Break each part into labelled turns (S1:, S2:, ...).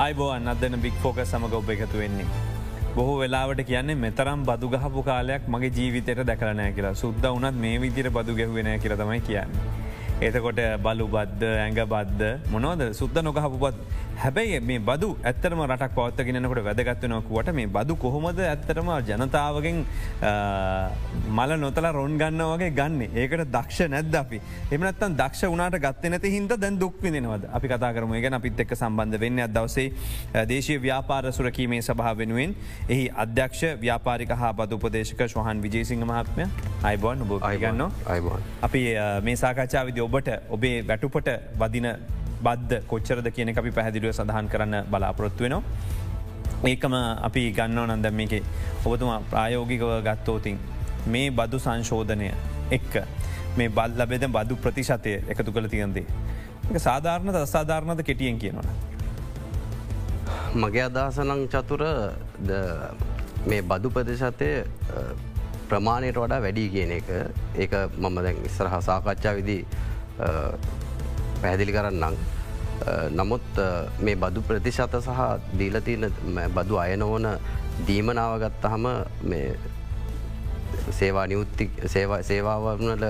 S1: අයිබෝන් අදන බික් ෆෝක සමඟ ඔබ එකතු වෙන්නේ. බොහෝ වෙලාවට කියන්නේ මෙතරම් බදු ගහපු කාලයක් මගේ ජීවිතයට දැකලනෑ කියලා සුද්ද වනත් මේ විදිර බදු ගැහුවෙනෑ කියලතමයි කියන්නේ. එතකොට බලු බද්ද ඇඟ බද්ද මොනවද? සුද්ද නොකහපු බත් හැබැයි මේ බදු ඇත්තරම රටක් පවත්තගෙනකට වැදගත්වනකුවට මේ බදු කොහොමද ඇත්තරම ජනතාවගෙන් මල නොතල රොන් ගන්න වගේ ගන්න? ඒකට දක්ෂ නැද්ද අපි? එමනත්තන් දක්ෂ වනාට ගත්ත නැති හින්ද දැන් දුක්විදිනවද අපි කතා කරම. ගැන අපිත් එක් සම්බන්ධ වෙන්න අදවසේ දේශය ව්‍යාපාර සුරකීමේ සභහ වෙනුවෙන් එහි අධ්‍යක්ෂ ව්‍යාපාරික හා බද උපදේශක ශහන් විජේසිංහ මහත්මය. අයිබෝන් බ අයිගන්න අයිබෝන් අපි මේ සාකච්ඡාවිදි ඔබට ඔබේ වැටුපට වදින බද්ධ කොච්චරද කියන අපි පැහැදිලිව සඳහන් කරන්න බලාපොරොත්තු වෙනවා. ඒකම අපි ගන්නව නන්දම් මේක ඔබතුමා ප්‍රායෝගිකව ගත්තෝතින් මේ බදු සංශෝධනය එක්ක මේ බල් ලබෙද බදු ප්‍රතිශතය එකතු කළ තියන්දේ. සාධාරණද අසාධාරණද කෙටියෙන් කියනවන.
S2: මගේ අදහසනං චතුර මේ බදු ප්‍රතිශතය ප්‍රමාණයට වඩා වැඩි කියන එක ඒක මම දැන් ඉස්සරහ සාකච්ඡා විදි පැහැදිලි කරන්නම්. නමුත් මේ බදු ප්‍රතිශත සහ දීලතින බදු අයනෝන දීමනාව ගත්තහම සේවා නියුත්ති සේවාවනල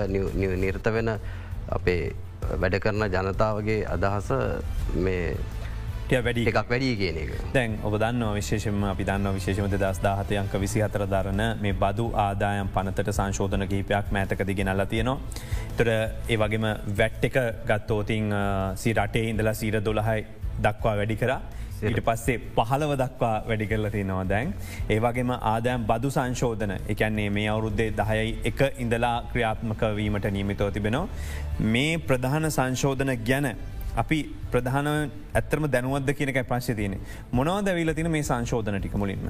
S2: නිර්ත වෙන අපේ වැඩ කරන ජනතාවගේ අදහස මේ
S1: වැඩි එකක් වැඩි කියන එක දැන් ඔබ දන්න විශේෂම අපි දන්න විශේෂමත දස් දාහතයංක විසි හතර දරන මේ බදු ආදායම් පනතට සංශෝධන කහිපයක් මෑතකදි ගෙනල්ල තියෙනවා. තොර ඒ වගේම වැට් එක ගත්තෝතින් සිරටේ ඉඳලා සීර දොළහයි දක්වා වැඩි කරා. ඊට පස්සේ පහළව දක්වා වැඩි කරල තිනවා දැන්. ඒවගේම ආදෑම් බදු සංශෝධන එකන්නේ මේ අවුරුද්දේ දහයයි එක ඉඳලා ක්‍රියාත්මක වීමට නීමිතව තිබෙනවා. මේ ප්‍රධාන සංශෝධන ගැන අපි ප්‍රධාන ඇත්තරම දැනුවද කියනක ප්‍රශ්ය තියන මොනවද ඇවිල තින මේ සංශෝධන ටික මුලින්ම.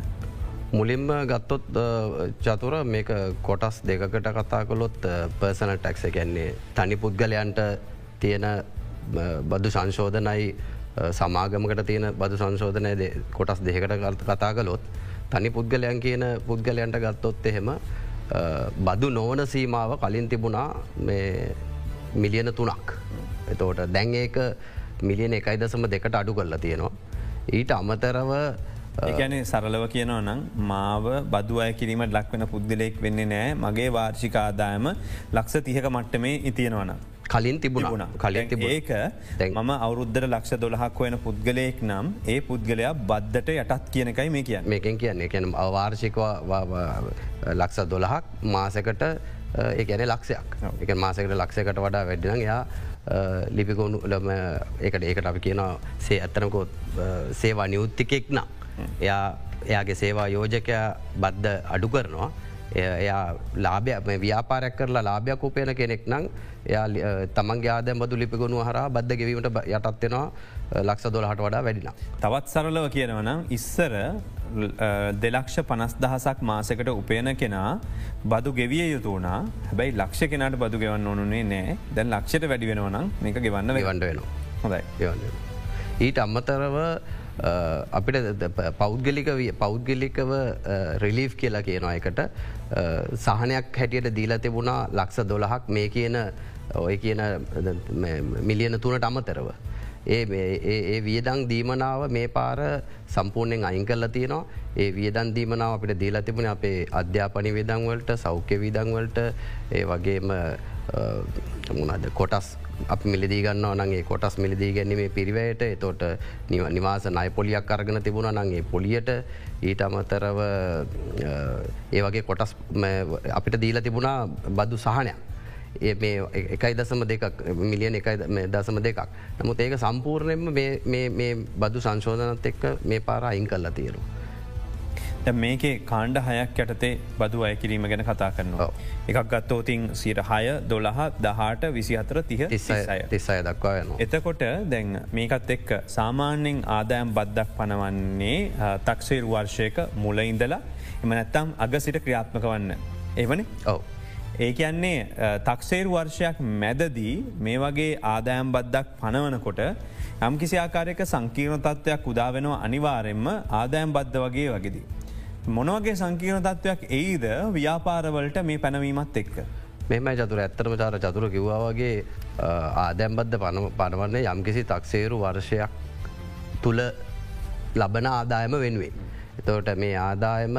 S2: මුලින්ම ගත්තොත් චතුර මේක කොටස් දෙකට කතා කොළොත් පර්සනල් ටැක්ස ගැන්නේ තනි පුද්ගලයන්ට තියෙන බදු සංශෝධනයි සමාගමකට තියෙන බදු සංශෝධනය කොටස් දෙකට කතා කළොත් තනි පුද්ගලයන් කියන පුද්ගලයන්ට ගත්තොත් එහෙම බදු නොවන සීමාව කලින් තිබුණා මිලියන තුනක්. එතෝට දැන් ඒක මිලියන එකයි දසම දෙකට අඩු කරලා තියෙනවා. ඊට අමතරව
S1: ඒගැන සරලව කියනවා නම් මාව බදු අය කිරීමට ලක්වෙන පුද්ගලෙක් වෙන්නේ නෑ. මගේ වාර්ෂික ආදායම ලක්ෂ තියක මට්ටමේ ඉතියෙනවන.
S2: කලින් තිබුණ.
S1: කලින් ඒක මම අවුද්ධර ලක්ෂ දොළහක් වයන පුද්ගලයෙක් නම් ඒ පුද්ගලයා බද්ධට යටත් කියනකයි මේ කිය
S2: මේකෙන් කියන්නේ. කියන අවාර්ෂිකවා ලක්ෂ දොළහක් මාසකට ඒ ගැන ලක්ෂයක්. එක මාසකට ලක්ෂකට වඩා වැඩ්ඩන යා ලිපිගොුණු ලම ඒකට ඒකට අපි කියනවා සේ ඇත්තනකොත් සේවා නියුත්තිකෙක් නම්. එයා එයාගේ සේවා යෝජකයා බද්ධ අඩු කරනවා. එයා ලාභය ව්‍යාපාරයක් කරලා ලාභයක් උපයන කෙනෙක් නම් එයා තමන්ගේ ආද බදු ලිපිගුණු හර බද්ධ ගෙවීමට යටත්වෙනවා ලක්ෂ දොලහට වඩා වැඩිනා.
S1: තවත් සරලව කියනවනම් ඉස්සර දෙලක්ෂ පනස් දහසක් මාසකට උපයන කෙනා බදු ගෙවිය යුතුනා හැබැයි ලක්ෂ කෙනට බදු ගෙවන්න ඕනුනේ නෑ. දැන් ලක්ෂට වැඩි වෙනවනම් මේක ගෙවන්න
S2: වන්න වෙනවා. හොඳයි. ඊට අම්මතරව අපිට පෞද්ගලික පෞද්ගලිකව රිලිෆ් කියලා කියනවා එකට සහනයක් හැටියට දීල තිබුණා ලක්ෂ දොළහක් මේ කියන ඔය කියන මිලියන තුනට අමතරව. ඒ වියදං දීමනාව මේ පාර සම්පූර්ණයෙන් අයින් කල්ල තියෙනවා ඒ වියදන් දීමනාව අපිට දීලා තිබුණ අපේ අධ්‍යාපනි විදංවලට සෞඛ්‍ය විදංවලට ඒ වගේම මුණද කොටස් අප මිලිදී ගන්න නගේ කොටස් මිලිදී ගැනීමේ පිරිවයට එතෝට නිවාස නය පොලියක් අරගෙන තිබුණ නගේ පොලියට ඊට අමතරව ඒ වගේ කොටස් අපිට දීලා තිබුණා බදු සහනයක්. ඒ මේ එකයි දසම දෙකක් මිලියන එකයි දසම දෙකක්. නමුත් ඒක සම්පූර්ණයෙන්ම මේ බදු සංශෝධනත් එක්ක මේ පාර අයින් කල්ලා තියෙනු.
S1: මේකේ කාණ්ඩ හයක් යටතේ බදු අය කිරීම ගැන කතා කරනවා. එකක් ගත්තෝතින් සීර හය දොළහ දහට විසි හතර තිහ
S2: තිස්සය දක්වා යන.
S1: එතකොට දැන් මේකත් එක්ක සාමාන්‍යෙන් ආදායම් බද්දක් පනවන්නේ තක්සේර් වර්ෂයක මුල ඉඳලා එම නැත්තම් අග සිට ක්‍රියාත්මක වන්න. එවනි ඔව. ඒ කියන්නේ තක්සේර් වර්ෂයක් මැදදී මේ වගේ ආදායම් බද්දක් පනවනකොට යම් කිසි ආකාරයක සංකීර්ණ තත්ත්වයක් උදාවෙනවා අනිවාරෙන්ම ආදායම් බද්ධ වගේ වගෙදී. මොනවගේ සංකීර්ණ තත්ත්වයක් එයිද ව්‍යාපාරවලට මේ පැනවීමත් එක්ක.
S2: මෙම චතුර ඇත්තරම චාර චතුර කිව්වාවගේ ආදැම්බද්ධ පනවන්නේ යම්කිසි තක්සේරු වර්ෂයක් තුළ ලබන ආදායම වෙනුවෙන්. එතවට මේ ආදායම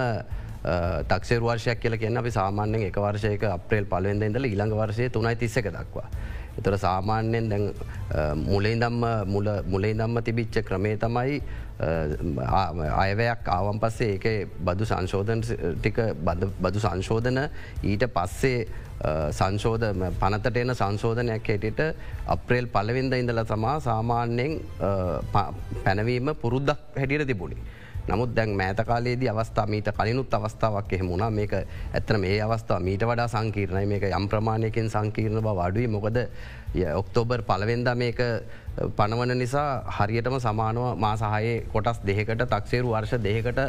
S2: තක්ෂේ වර්ෂයක් කියල කියන්න අපි සාමාන්‍යෙන් එක වර්ෂයක අප්‍රේල් පලවෙන්ද ඉඳල ඉළඟ වර්ෂය තුනයි තිස්සක දක්වා. එතොර සාමාන්‍යයෙන් දැන් මුලේ දම්ම මුලේ දම්ම තිබිච්ච ක්‍රමේ තමයි අයවයක් ආවන් පස්සේ ඒක බදු සංශෝධන ටික බදු සංශෝධන ඊට පස්සේ සංශෝධ පනතට එන සංශෝධනයක් හැටියට අප්‍රේල් පලවින්ද ඉඳල තමා සාමාන්‍යයෙන් පැනවීම පුරුද්දක් හැටියට තිබුණේ. නමුත් දැන් මෑතකාලේදී අවස්ථා මීට කලිනුත් අවස්ථාවක් එහෙමුණා මේක ඇත්තන මේ අවස්ථා මීට වඩා සංකීර්ණයි. මේක යම් ප්‍රමාණයකින් සංකීර්ණ බව අඩුයි. මොකද ඔක්තෝබර් පලවෙන්ද මේක පනවන නිසා හරියටම සමානව මාසාහයේ කොටස් දෙකට තක්සේරු වර්ෂ දෙකට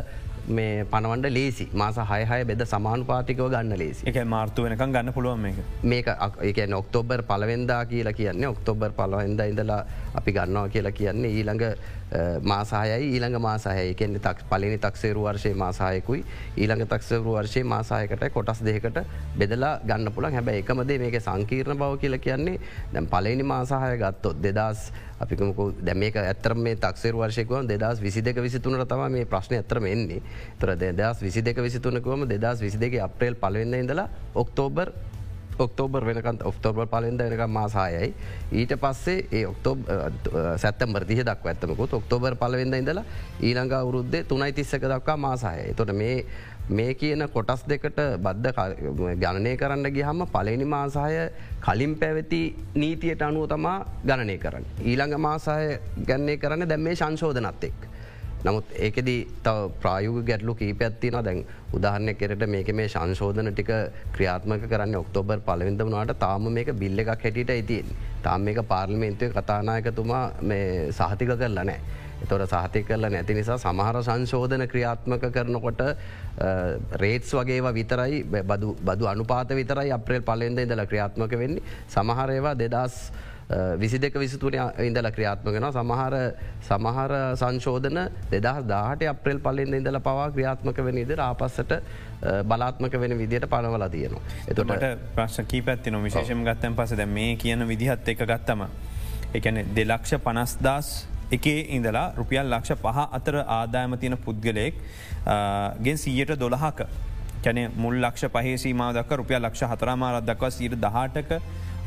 S2: මේ පනවන්ඩ ලේසි. මාස හයහය බෙද සමානු පාතිකව ගන්න ලේසි.
S1: එක මාර්තු වෙනකම් ගන්න පුළුවන් මේක.
S2: මේක එක ඔක්තෝබර් පලවෙන්දා කියලා කියන්නේ ඔක්තෝබර් පලවෙන්ද ඉඳලා අපි ගන්නවා කියලා කියන්නේ ඊළඟ මාසායයි ඊළඟ මාසාහය කෙන්නෙ තක් පලනි තක්සේරු වර්ෂය මාසායකුයි ඊළඟ තක්සරු වර්ෂය මාසායකට කොටස් දෙකට බෙදලා ගන්න පුළන් හැබැ එකමදේ මේක සංකීර්ණ බව කියලා කියන්නේ දැම් පලනි මාසාහය ගත්තොත් දෙදස් අපිකමකු දැ මේක ඇතරම මේ තක්සේර වර්ෂයකව දෙදස් විසි දෙක විසිතුනට තම මේ ප්‍රශ්න ඇතරම එන්නේ. තොර දෙදස් විසි දෙක විසිතුනකවම දෙදස් විසි දෙක අප්‍රේල් පලවෙන්න ඉඳලා ඔක්තෝබර් ඔක්තෝබර් වෙනකන් ඔක්තෝබර් පලෙන්ද වෙනක මාසායයි ඊට පස්සේ ඒ ඔක්තෝබ සැත්තම්බර් දිහ දක් ඇත්තමකුත් ඔක්තෝබර් පලවෙද ඉඳලා ඊළඟ අවුරුද්දේ තුනයි තිස්සක දක්වා මාසාය තොට මේ මේ කියන කොටස් දෙකට බද්ධ ගණනය කරන්න ගිහම පලනි මාසාය කලින් පැවති නීතියට අනුව තමා ගණනය කරන්න. ඊළඟ මාසාය ගැන්නේ කරන්න දැම් මේ සංශෝධනත් එක්. නමුත් ඒකෙදී තව ප්‍රායුග ගැටලු කීපැත්තින දැන් උදාහරණය කෙරට මේක මේ සංශෝධන ටික ක්‍රියාත්මක කරන්න ඔක්තෝබර් පලවිඳ වනාට තාම මේක බිල්ල එකක් හැටියට ඇතින් තාම මේක පාර්ලිමේන්තුවය කතානායකතුමා සහතික කරලා නෑ. තොට සහති කරල නැති නිසා සමහර සංශෝධන ක්‍රියාත්මක කරනකොට රේට්ස් වගේ විතරයි බදු අනුපාත විතරයි අප්‍රේල් පලෙන්ද ඉදල ක්‍රියාත්මක වෙන්නේ. සමහරේවා දෙදස් විසි දෙක විසිතුන ඉඳල ක්‍රියාත්මගෙන සමහර සමහර සංශෝධන දෙදහ දාහට අප්‍රේල් පල්ලෙන්ද ඉඳල පවා ක්‍රියාත්මක වෙන ඉදිර ආපස්සට බලාත්මක වෙන විදියට පනවල තියෙනවා.
S1: එතට ප්‍රශ් කීපැත්තින විශේෂම ගත්තන් පසද මේ කියන විදිහත් එක ගත්තම. එකන දෙලක්ෂ පනස්දස් එකේ ඉඳලා රුපියල් ලක්ෂ පහ අතර ආදායම තියෙන පුද්ගලයෙක් ගෙන් සීයට දොළහක කැන මුල් ලක්ෂ පහේසීම දක් රුපියල් ලක්ෂ හතරමාරත් දක්වා සීර දහටක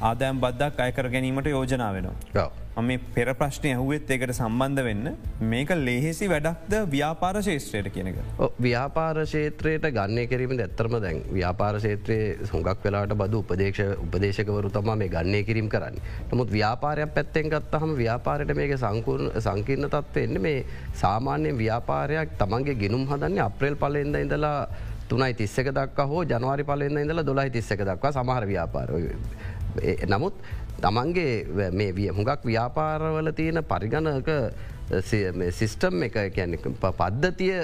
S1: ආදායම් බද්දක් අයකර ගැනීමට යෝජනා වෙනවා. මේ පෙර ප්‍රශ්නය ඇහුවෙත් එකට සම්බන්ධ වෙන්න මේක ලෙහෙසි වැඩක්ද ව්‍යාපාර ශේත්‍රයට කියනක.
S2: ව්‍යාපාර ශේත්‍රයට ගන්න කිරීම ඇත්තරම දැන් ව්‍යාපාර ශේත්‍රයේ සොඟක් වෙලාට බදු උපදේශ උපදේශකවරු තම මේ ගන්නේ කිරීම කරන්න. නමුත් ව්‍යාපාරයක් පැත්තෙන් ගත්තහම ව්‍යාපාරයට මේක සංකූර්ණ සංකීර්ණ තත්වවෙන්න මේ සාමාන්‍යයෙන් ව්‍යාපාරයක් තමන්ගේ ගෙනුම් හදන්නේ අප්‍රේල් පලෙන්ද ඉඳලා තුනයි තිස්සක දක් හෝ ජනවාරි පලෙන්න්න ඉඳලා දොලයි තිස්සක දක්වා සමහර ව්‍යාපාරය. නමුත් තමන්ගේ මේ විය හුඟක් ව්‍යාපාරවල තියෙන පරිගණක සිිස්ටම් එක කියැනෙ පද්ධතිය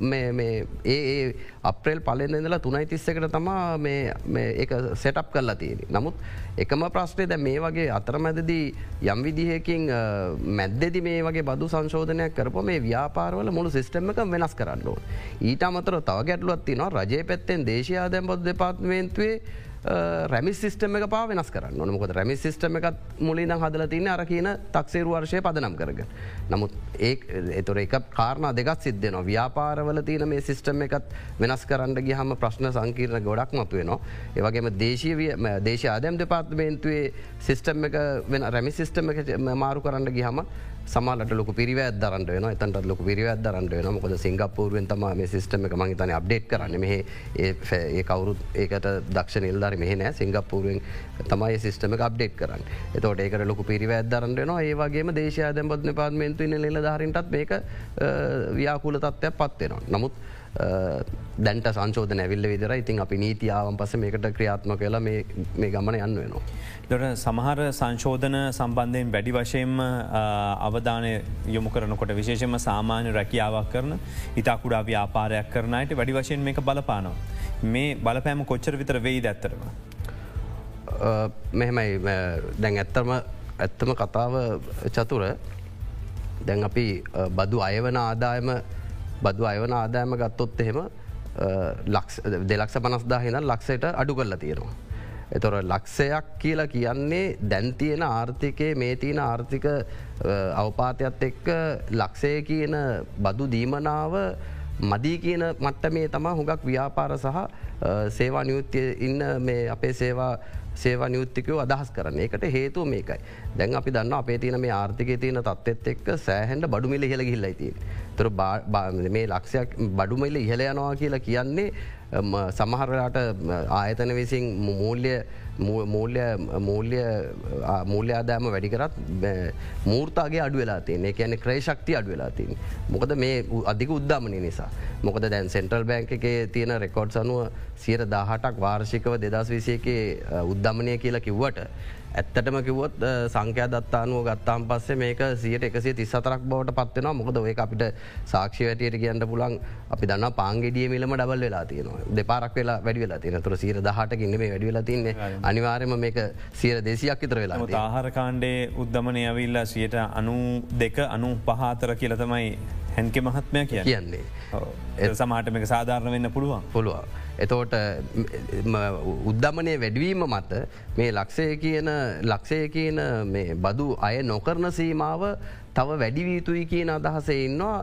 S2: ඒ අප්‍රේල් පලෙන් ඉඳලා තුනයි තිස්සකට තමා ඒ සෙටප් කරලා තියෙන. නමුත් එකම ප්‍රශ්නය දැ මේ වගේ අතරමැදදී යම් විදිහකින් මැද්දෙදි මේ වගේ බදු සංශෝධනයක් කරප මේ ව්‍යාපාරවල මුළු සිස්ටම එක වෙනස් කරන්න ඕ. ඊට අමතර තව ගැටලුවත් තිනවා රජය පැත්තෙන් දේශයාදැම් බොද් දෙපාත්මේන්තුවේ රැමි සිස්ටම එක පා වෙනස් කරන්න නොනොකොද රැමි සිස්ටම එකත් මුලින් හදල තින අර කියන තක්සේරු වර්ෂය පදනම් කරග. නමුත් ඒ එතුර එක කාරණ දෙගත් සිද්ධන ව්‍යාපාරවල තියන මේ සිස්ටම එකත් වෙනස් කරන්න ගහම ප්‍රශ්න සංකීර්ණ ගොඩක් මතුවෙනවා. ඒවගේම දේශීය දේශ අදම් දෙපාත්මේන්තුවේ සිස්ටම් එක වෙන රැමි සිස්ටම එක මාරු කරන්න ගහම සමාලට ලොක පිරිවැත් දරන්න වෙන එතන්ට ලොක පිරිවැත් දරන්න වෙන මොකද සිංගපූරුවෙන් තම මේ සිස්ටම එක මහිතන අප්ඩේට් කරන්න. මෙහ ඒ කවුරුත් ඒකට දක්ෂ නිල්ධර මෙහ නෑ. සිංගපූරුවෙන් තමයි සිස්ටම අප්ඩේට් කරන්න. එතට ඒකට ලොක පිරිවැත් දරන්න නවා ඒවගේම දේශය දැබත්න පාත්මේන්තු නිල ධාරින්ටත් මේක ව්‍යාකූල තත්ත්වයක් පත්වෙනවා. නමුත් දැන්ට සංශෝධ නැවිල්ල විදර ඉතින් අපි නීතියාවන් පස මේකට ක්‍රියාත්ම කලා මේ ගමන යන්න වෙනවා.
S1: දොට සමහර සංශෝධන සම්බන්ධයෙන් වැඩි වශයෙන්ම අවධානය යොමු කරනකොට විශේෂම සාමාන්‍ය රැකියාවක් කරන ඉතා කුඩා ව්‍යාපාරයක් කරනයට වැඩි වශයෙන් මේක බලපානවා. මේ බලපෑම කොච්චර විතර වෙයි දැත්තරම.
S2: මෙහෙමයි දැන් ඇත්තම ඇත්තම කතාව චතුර දැන් අපි බදු අයවන ආදායම බදු අයවන ආදායම ගත්තොත් එහෙම දෙලක්ෂ පනස්දා හින ලක්ෂයට අඩු කරලා තියෙනවා. එතොර ලක්ෂයක් කියලා කියන්නේ දැන්තියෙන ආර්ථිකය මේ තියන ආර්ථික අවපාතයක්ත් එක්ක ලක්ෂය කියන බදු දීමනාව මදී කියන මට්ට මේ තමා හුඟක් ව්‍යාපාර සහ සේවා නියුත්තිය ඉන්න මේ අපේ සේවා සේවා නියුත්තිකයෝ අදහස් කරන එකට හේතුව මේකයි. දැන් අපි දන්න අපේ තියන මේ ආර්ථික තියන තත්ත් එක්ක සෑහන්ඩ බඩුමිල හෙල හිල්ලයිති. තුර මේ ලක්ෂයක් බඩුමයිල ඉහල යනවා කියලා කියන්නේ සමහරලාට ආයතන විසින් මූල්‍ය මූල්‍ය මූල්‍ය මූල්‍ය ආදාම වැඩිකරත් මූර්තාගේ අඩු වෙලා තියන කියන ක්‍රේශක්ති අඩු වෙලා තින්. මොකද මේ අධික උද්දාමනය නිසා. මොකද දැන් සෙන්ට්‍රල් බෑංක එකේ තියෙන රෙකෝඩ් අනුව සියර දාහටක් වාර්ෂිකව දෙදස් විසියකේ උද්දමනය කියලා කිව්වට. ඇත්තටම කිවොත් සංඛ්‍යා දත්තානුව ගත්තාම් පස්සේ මේක සියට එකසේ තිස්සතරක් බවට පත්වෙන මොකද ඔය අපිට සාක්ෂි වැටියට කියන්න පුලන් අපි දන්න පාන්ගෙඩිය මිලම ඩබල් වෙලා තියෙනවා. දෙපාරක් වෙලා වැඩි වෙලා තියෙන තුර සීර දහට ඉන්න මේ වැඩි වෙලා තින්නේ. අනිවාර්යම මේක සියර දෙසියක් ඉතර වෙලා
S1: ආහාර කාණ්ඩේ උද්දමනය ඇවිල්ලා සියට අනු දෙක අනු පහතර කියලතමයි හැන්ක මහත්මය කිය
S2: කියන්නේ.
S1: ඒ සමාට මේක සාධාරණ වෙන්න පුළුවන්.
S2: පුළුවන්. එතෝට උද්ධමනය වැඩවීම මත මේ ලක්ෂය කියන ලක්ෂය කියන බදු අය නොකරන සීමාව තව වැඩිවීතුයි කියන අදහසේ ඉන්නවා.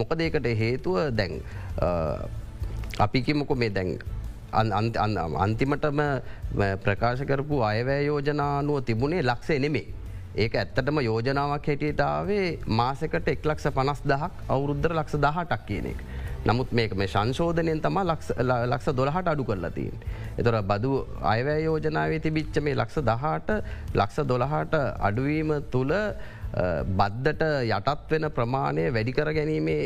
S2: මොකදේකට හේතුව දැන් අපිකිමොක මේ දැන් අන්තිමටම ප්‍රකාශ කරපු අයවැය යෝජනානුව තිබුණේ ලක්ෂය නෙමේ. ඒක ඇත්තටම යෝජනාවක් හැටියටාවේ මාසකට එක් ලක්ෂ පනස් දහක් අවුරුද්ධර ලක්ෂ දහටක් කියන එක. නමුත් මේක මේ සංශෝධනයෙන් තම ලක්ෂ දොළහට අඩු කරලතින්. එතොර බදු අයවැය යෝජනාවේ තිබිච්ච මේ ලක්ෂ දහට ලක්ෂ දොළහට අඩුවීම තුළ බද්දට යටත් වෙන ප්‍රමාණය වැඩිකර ගැනීමේ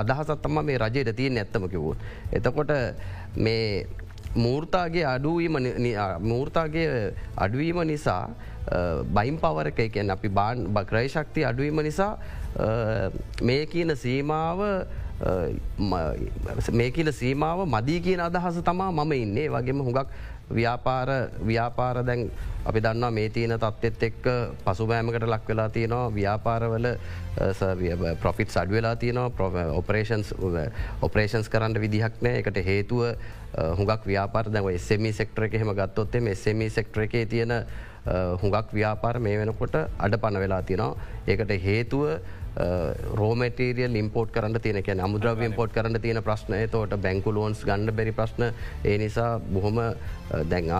S2: අදහසත්තම මේ රජයට තියෙන් ඇත්තමකිවූ. එතකොට මේ මූර්තාගේ අඩුවීම මූර්තාගේ අඩුවීම නිසා බයිම් පවරක එකෙන් අපි බාන් බක්‍රය ශක්ති අඩුවීම නිසා මේ කියන සීමාව මේ කියල සීමාව මදී කියන අදහස තමා මම ඉන්නේ. වගේම හුඟක් ව්‍යාපාර ව්‍යාපාර දැන් අපි දන්නවා මේ තියන තත්ත්ෙත් එක්ක පසුබෑමකට ලක් වෙලා තියෙනවා. ව්‍යාපාරවල ප්‍රොෆිට් සඩ් වෙලා තියනවා. ඔපරේෂන්ස් ඔපරේෂන්ස් කරන්න විදිහක් නෑ. එකට හේතුව හුඟක් ව්‍යාපාර දැව එස්සමි සෙක්ටර එක හෙම ගත්තොත්තේ එස්සමි සෙක්ටර එකේ තියෙන හුඟක් ව්‍යාපාර මේ වෙනකොට අඩ පන වෙලා තියෙනවා. ඒකට හේතුව රෝමටරියල් ඉම්පෝට් කරන්න තියන කිය අමුද්‍රව ඉම්පෝට් කරන්න තියෙන ප්‍රශ්නය තෝට බැංකු ලෝන්ස් ගණඩ බැරි ප්‍රශ්න. ඒ නිසා බොහොම දැන්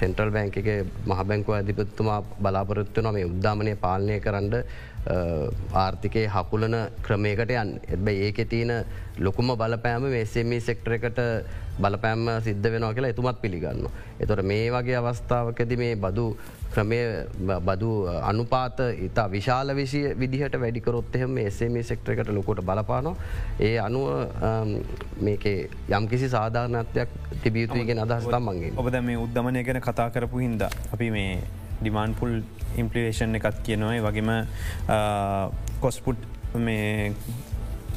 S2: සෙන්ට්‍රල් බැංක එක මහ බැංකුව අධිපත්තුමා බලාපොරොත්තු නොම උද්දාමනය පාලනය කරන්න ආර්ථිකය හකුලන ක්‍රමයකට යන් එබ ඒක තියෙන ලොකුම බලපෑම මේසමී සෙක්ටර එකට බලපෑම්ම සිද්ධ වෙනවා කියලා එතුමත් පිළිගන්න. එතොට මේ වගේ අවස්ථාවකද මේ බදු ක්‍රමය බදු අනුපාත ඉතා විශාල විසිය විදිහට වැඩිකරොත් එහෙම එසමේ සෙක්ටර එකට ලොකොට බලපානො. ඒ අනුව මේක යම් කිසි සාධාරණත්වයක් තිබියුතුයගෙන අදහස් තමන්ගේ
S1: ඔබද මේ උද්ධමනය ගැන කතා කරපු හින්ද අපි මේ ඩිමාන්පුල් ඉම්පලිවේෂන් එකත් කියනොයි වගේම කොස්පුට් මේ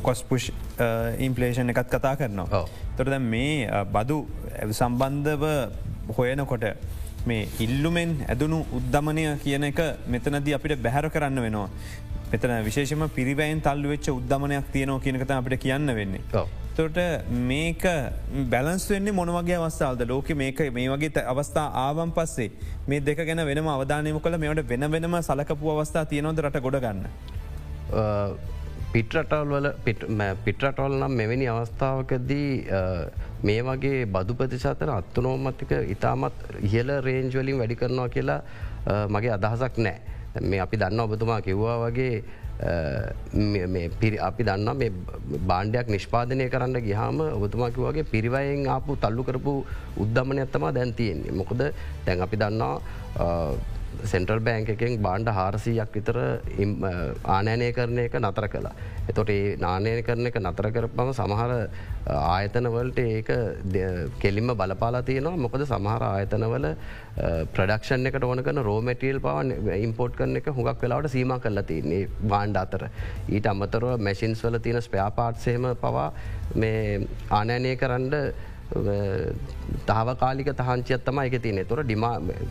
S1: කොස්පුෂ් ඉම්පලේෂන් එකත් කතා කරනවා. තොරද මේ බදු සම්බන්ධව හොයනකොට මේ ඉල්ලුමෙන් ඇදනු උද්ධමනය කියන එක මෙතනද අපිට බැහැර කරන්න වෙනවා. මෙතන විශේෂම පිරිවයින් තල්ලු වෙච්ච උද්ධමනයක් තියනෝ කියනකත අපිට කියන්න වෙන්නේ. තොට මේක බැලන්ස් වෙන්නේ මොනවගේ අවස්ථාවද ලෝක මේක මේ වගේ අවස්ථා ආවන් පස්සේ මේ දෙක ගැන වෙනම අවධානයම කළ මේට වෙන වෙනම සලකපු අවස්ථා තියනොද රට ගොඩගන්න.
S2: පිටරටල් වල පිටරටවල් නම් මෙවැනි අවස්ථාවකදී මේ වගේ බදු ප්‍රතිශතන අත්තුනෝමතික ඉතාමත් ඉහල රේන්ජ්වලින් වැඩි කරනවා කියලා මගේ අදහසක් නෑ. මේ අපි දන්න ඔබතුමා කිව්වා වගේ අපි දන්න මේ බාණ්ඩයක් නිෂ්පාදනය කරන්න ගිහාම ඔබතුමාකි වගේ පිරිවයෙන් ආපු තල්ලු කරපු උද්ධමනය ඇත්තමා දැන්තියෙන්නේ මොකද දැන් අපි දන්නවා සෙන්ට්‍රල් බෑංක එකෙන් බාණ්ඩ හාරසීයක් විතර ආනෑනය කරන එක නතර කලා. එතොට ඒ නානය කරන එක නතර කරපම සමහර ආයතනවලට ඒක කෙලින්ම බලපාලා තියෙනවා මොකද සමහර ආයතනවල ප්‍රඩක්ෂන් එකට ඕන කන රෝමටියල් පවන් ඉම්පෝට් කරන එක හුඟක් වෙලාවට සීම කරලා තියන්නේ බාණ්ඩ අතර. ඊට අමතරව මැසින්ස් වල තියෙන ස්පයාපාට්සේම පවා මේ ආනෑනය කරන්න තාවකාලික තහංචියත්තම එක තින තොර ඩිම